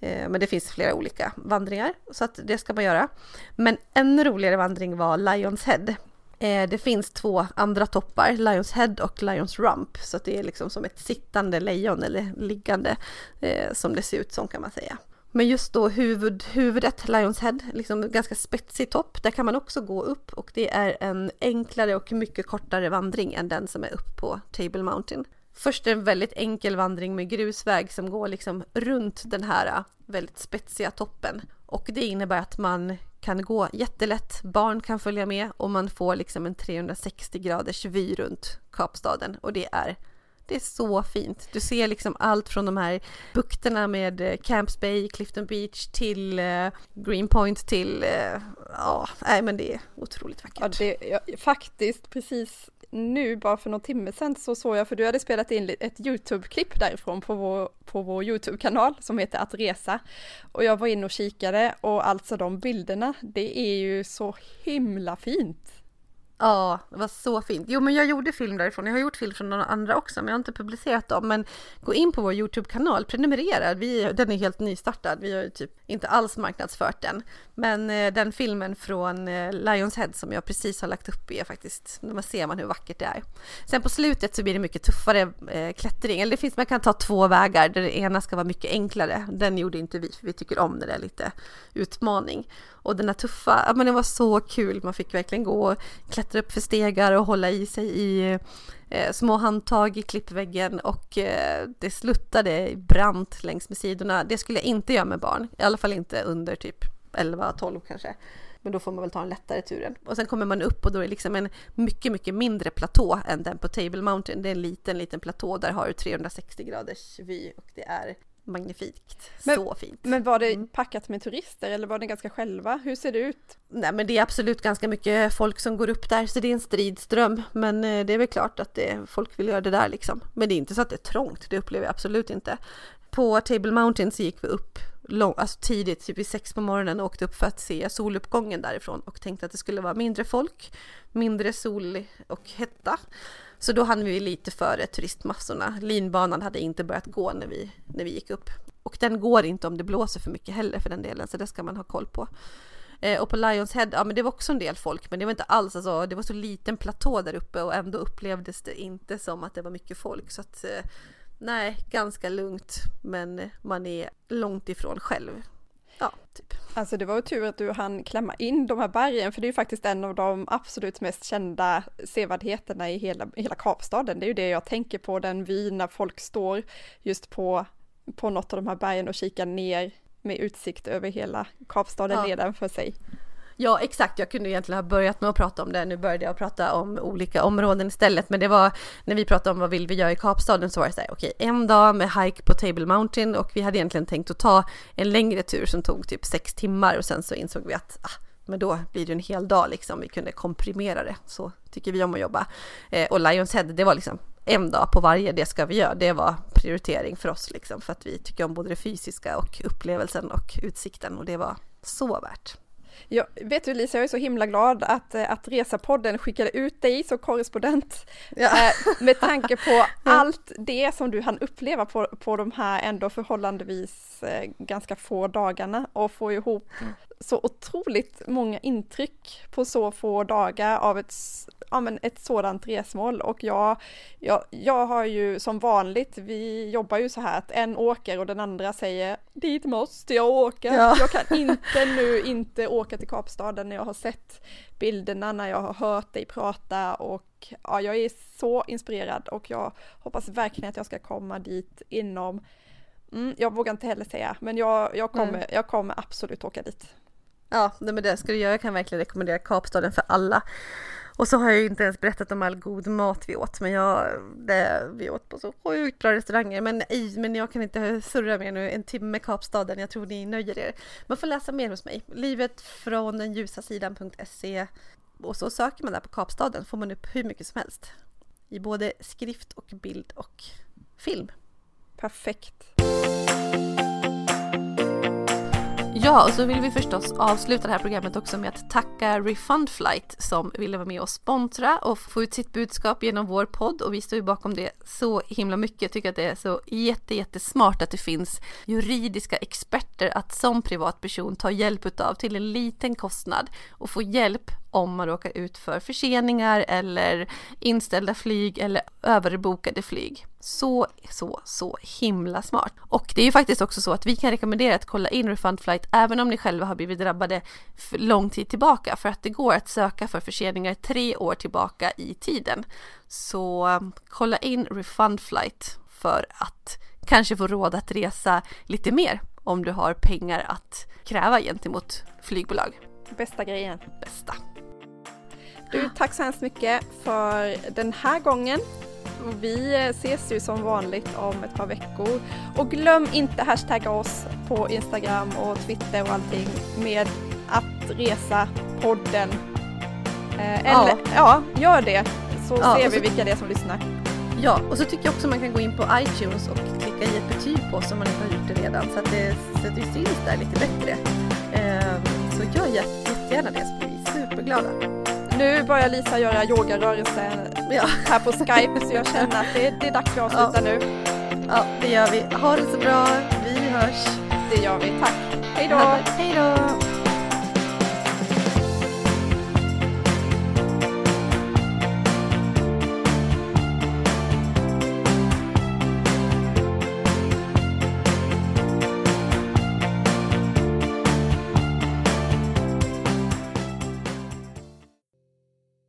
Eh, men det finns flera olika vandringar, så att det ska man göra. Men ännu roligare vandring var Lions Head. Eh, det finns två andra toppar, Lions Head och Lions Rump, så det är liksom som ett sittande lejon eller liggande eh, som det ser ut som kan man säga. Men just då huvud, huvudet, Lions Head, liksom ganska spetsig topp, där kan man också gå upp och det är en enklare och mycket kortare vandring än den som är upp på Table Mountain. Först är det en väldigt enkel vandring med grusväg som går liksom runt den här väldigt spetsiga toppen. Och det innebär att man kan gå jättelätt, barn kan följa med och man får liksom en 360 graders vy runt Kapstaden. Och det är det är så fint. Du ser liksom allt från de här bukterna med eh, Camps Bay, Clifton Beach till eh, Greenpoint till, eh, ja, nej men det är otroligt vackert. Ja, det, ja, faktiskt precis nu, bara för någon timme sedan, så såg jag, för du hade spelat in ett YouTube-klipp därifrån på vår, på vår YouTube-kanal som heter Att resa. Och jag var inne och kikade och alltså de bilderna, det är ju så himla fint. Ja, det var så fint. Jo, men jag gjorde film därifrån. Jag har gjort film från några andra också, men jag har inte publicerat dem. Men gå in på vår YouTube-kanal, prenumerera. Vi, den är helt nystartad. Vi har ju typ inte alls marknadsfört den. Men eh, den filmen från eh, Lions Head som jag precis har lagt upp är faktiskt, man ser man hur vackert det är. Sen på slutet så blir det mycket tuffare eh, klättring. Eller det finns, man kan ta två vägar där det ena ska vara mycket enklare. Den gjorde inte vi, för vi tycker om när det är lite utmaning. Och den här tuffa, ja men det var så kul. Man fick verkligen gå och klättra upp för stegar och hålla i sig i eh, små handtag i klippväggen och eh, det sluttade brant längs med sidorna. Det skulle jag inte göra med barn, i alla fall inte under typ 11-12 kanske. Men då får man väl ta en lättare turen. Och sen kommer man upp och då är det liksom en mycket, mycket mindre platå än den på Table Mountain. Det är en liten, liten platå. Där har du 360 graders vy och det är magnifikt. Men- så fint. Men var det Mm. packat med turister eller var det ganska själva? Hur ser det ut? Nej men det är absolut ganska mycket folk som går upp där så det är en stridström. Men eh, det är väl klart att det, folk vill göra det där liksom. Men det är inte så att det är trångt, det upplever jag absolut inte. På Table Mountain så gick vi upp lång, alltså tidigt, typ vid sex på morgonen och åkte upp för att se soluppgången därifrån och tänkte att det skulle vara mindre folk, mindre sol och hetta. Så då hann vi lite före turistmassorna. Linbanan hade inte börjat gå när vi, när vi gick upp. Och den går inte om det blåser för mycket heller för den delen, så det ska man ha koll på. Eh, och på Lions Head, ja men det var också en del folk, men det var inte alls, alltså, det var så liten platå där uppe och ändå upplevdes det inte som att det var mycket folk. Så att, eh, nej, ganska lugnt, men man är långt ifrån själv. Ja, typ. Alltså det var tur att du hann klämma in de här bergen, för det är ju faktiskt en av de absolut mest kända sevärdheterna i hela, hela Kapstaden. Det är ju det jag tänker på, den vyn när folk står just på, på något av de här bergen och kikar ner med utsikt över hela Kapstaden Ja. nedanför sig. Ja, exakt. Jag kunde egentligen ha börjat med att prata om det. Nu började jag prata om olika områden istället. Men det var när vi pratade om vad vill vi göra i Kapstaden så var det så här, okej, en dag med hike på Table Mountain och vi hade egentligen tänkt att ta en längre tur som tog typ sex timmar och sen så insåg vi att ah, men då blir det en hel dag liksom. Vi kunde komprimera det. Så tycker vi om att jobba. Eh, och Lions Head, det var liksom en dag på varje, det ska vi göra. Det var prioritering för oss liksom för att vi tycker om både det fysiska och upplevelsen och utsikten och det var så värt. Jag, vet du Lisa, jag är så himla glad att, eh, att Resapodden skickade ut dig som korrespondent. Ja. eh, med tanke på allt det som du hann uppleva på, på de här ändå förhållandevis eh, ganska få dagarna och få ihop så otroligt många intryck på så få dagar av ett, ja, men ett sådant resmål och jag, jag, jag har ju som vanligt, vi jobbar ju så här att en åker och den andra säger dit måste jag åka, Ja. jag kan inte nu inte åka till Kapstaden när jag har sett bilderna, när jag har hört dig prata och ja, jag är så inspirerad och jag hoppas verkligen att jag ska komma dit inom Mm, jag vågar inte heller säga, men jag, jag, kommer, Mm. jag kommer absolut åka dit. Ja, nej men det ska du göra. Jag kan verkligen rekommendera Kapstaden för alla. Och så har jag ju inte ens berättat om all god mat vi åt, men jag, det, vi åt på så sjukt bra restauranger. Men, i, men jag kan inte surra mer nu, en timme Kapstaden, jag tror ni nöjer er. Man får läsa mer hos mig, livet från den ljusa sidan.se och så söker man där på Kapstaden får man upp hur mycket som helst. I både skrift och bild och film. Perfekt. Ja, och så vill vi förstås avsluta det här programmet också med att tacka Refundflight som ville vara med och sponsra och få ut sitt budskap genom vår podd och vi står ju bakom det så himla mycket. Jag tycker att det är så jätte, jättesmart att det finns juridiska experter att som privatperson ta hjälp utav till en liten kostnad och få hjälp om man råkar ut för förseningar eller inställda flyg eller överbokade flyg. Så, så, så himla smart. Och det är ju faktiskt också så att vi kan rekommendera att kolla in Refund Flight även om ni själva har blivit drabbade lång tid tillbaka för att det går att söka för förseningar tre år tillbaka i tiden. Så um, kolla in Refund Flight för att kanske få råd att resa lite mer om du har pengar att kräva gentemot flygbolag. Bästa grejen. Bästa. Du, tack så hemskt mycket för den här gången. Och Vi ses ju som vanligt om ett par veckor. Och glöm inte hashtagga oss på Instagram och Twitter och allting med att resa podden. Eh, eller, ja. gör det så Ja, ser vi så- vilka det är som lyssnar. Ja, och så tycker jag också man kan gå in på iTunes och klicka i ett betyg på oss om man inte har gjort det redan så att, det, så att vi syns där lite bättre. Ehm, så gör jätte- jättegärna det så blir vi superglada. Nu börjar Lisa göra yogarörelser Ja, här på Skype så jag känner att det, det är dags för att avsluta nu. ja, det gör vi. Ha det så bra. Vi hörs. Det gör vi. Tack. Hej då! Hej då!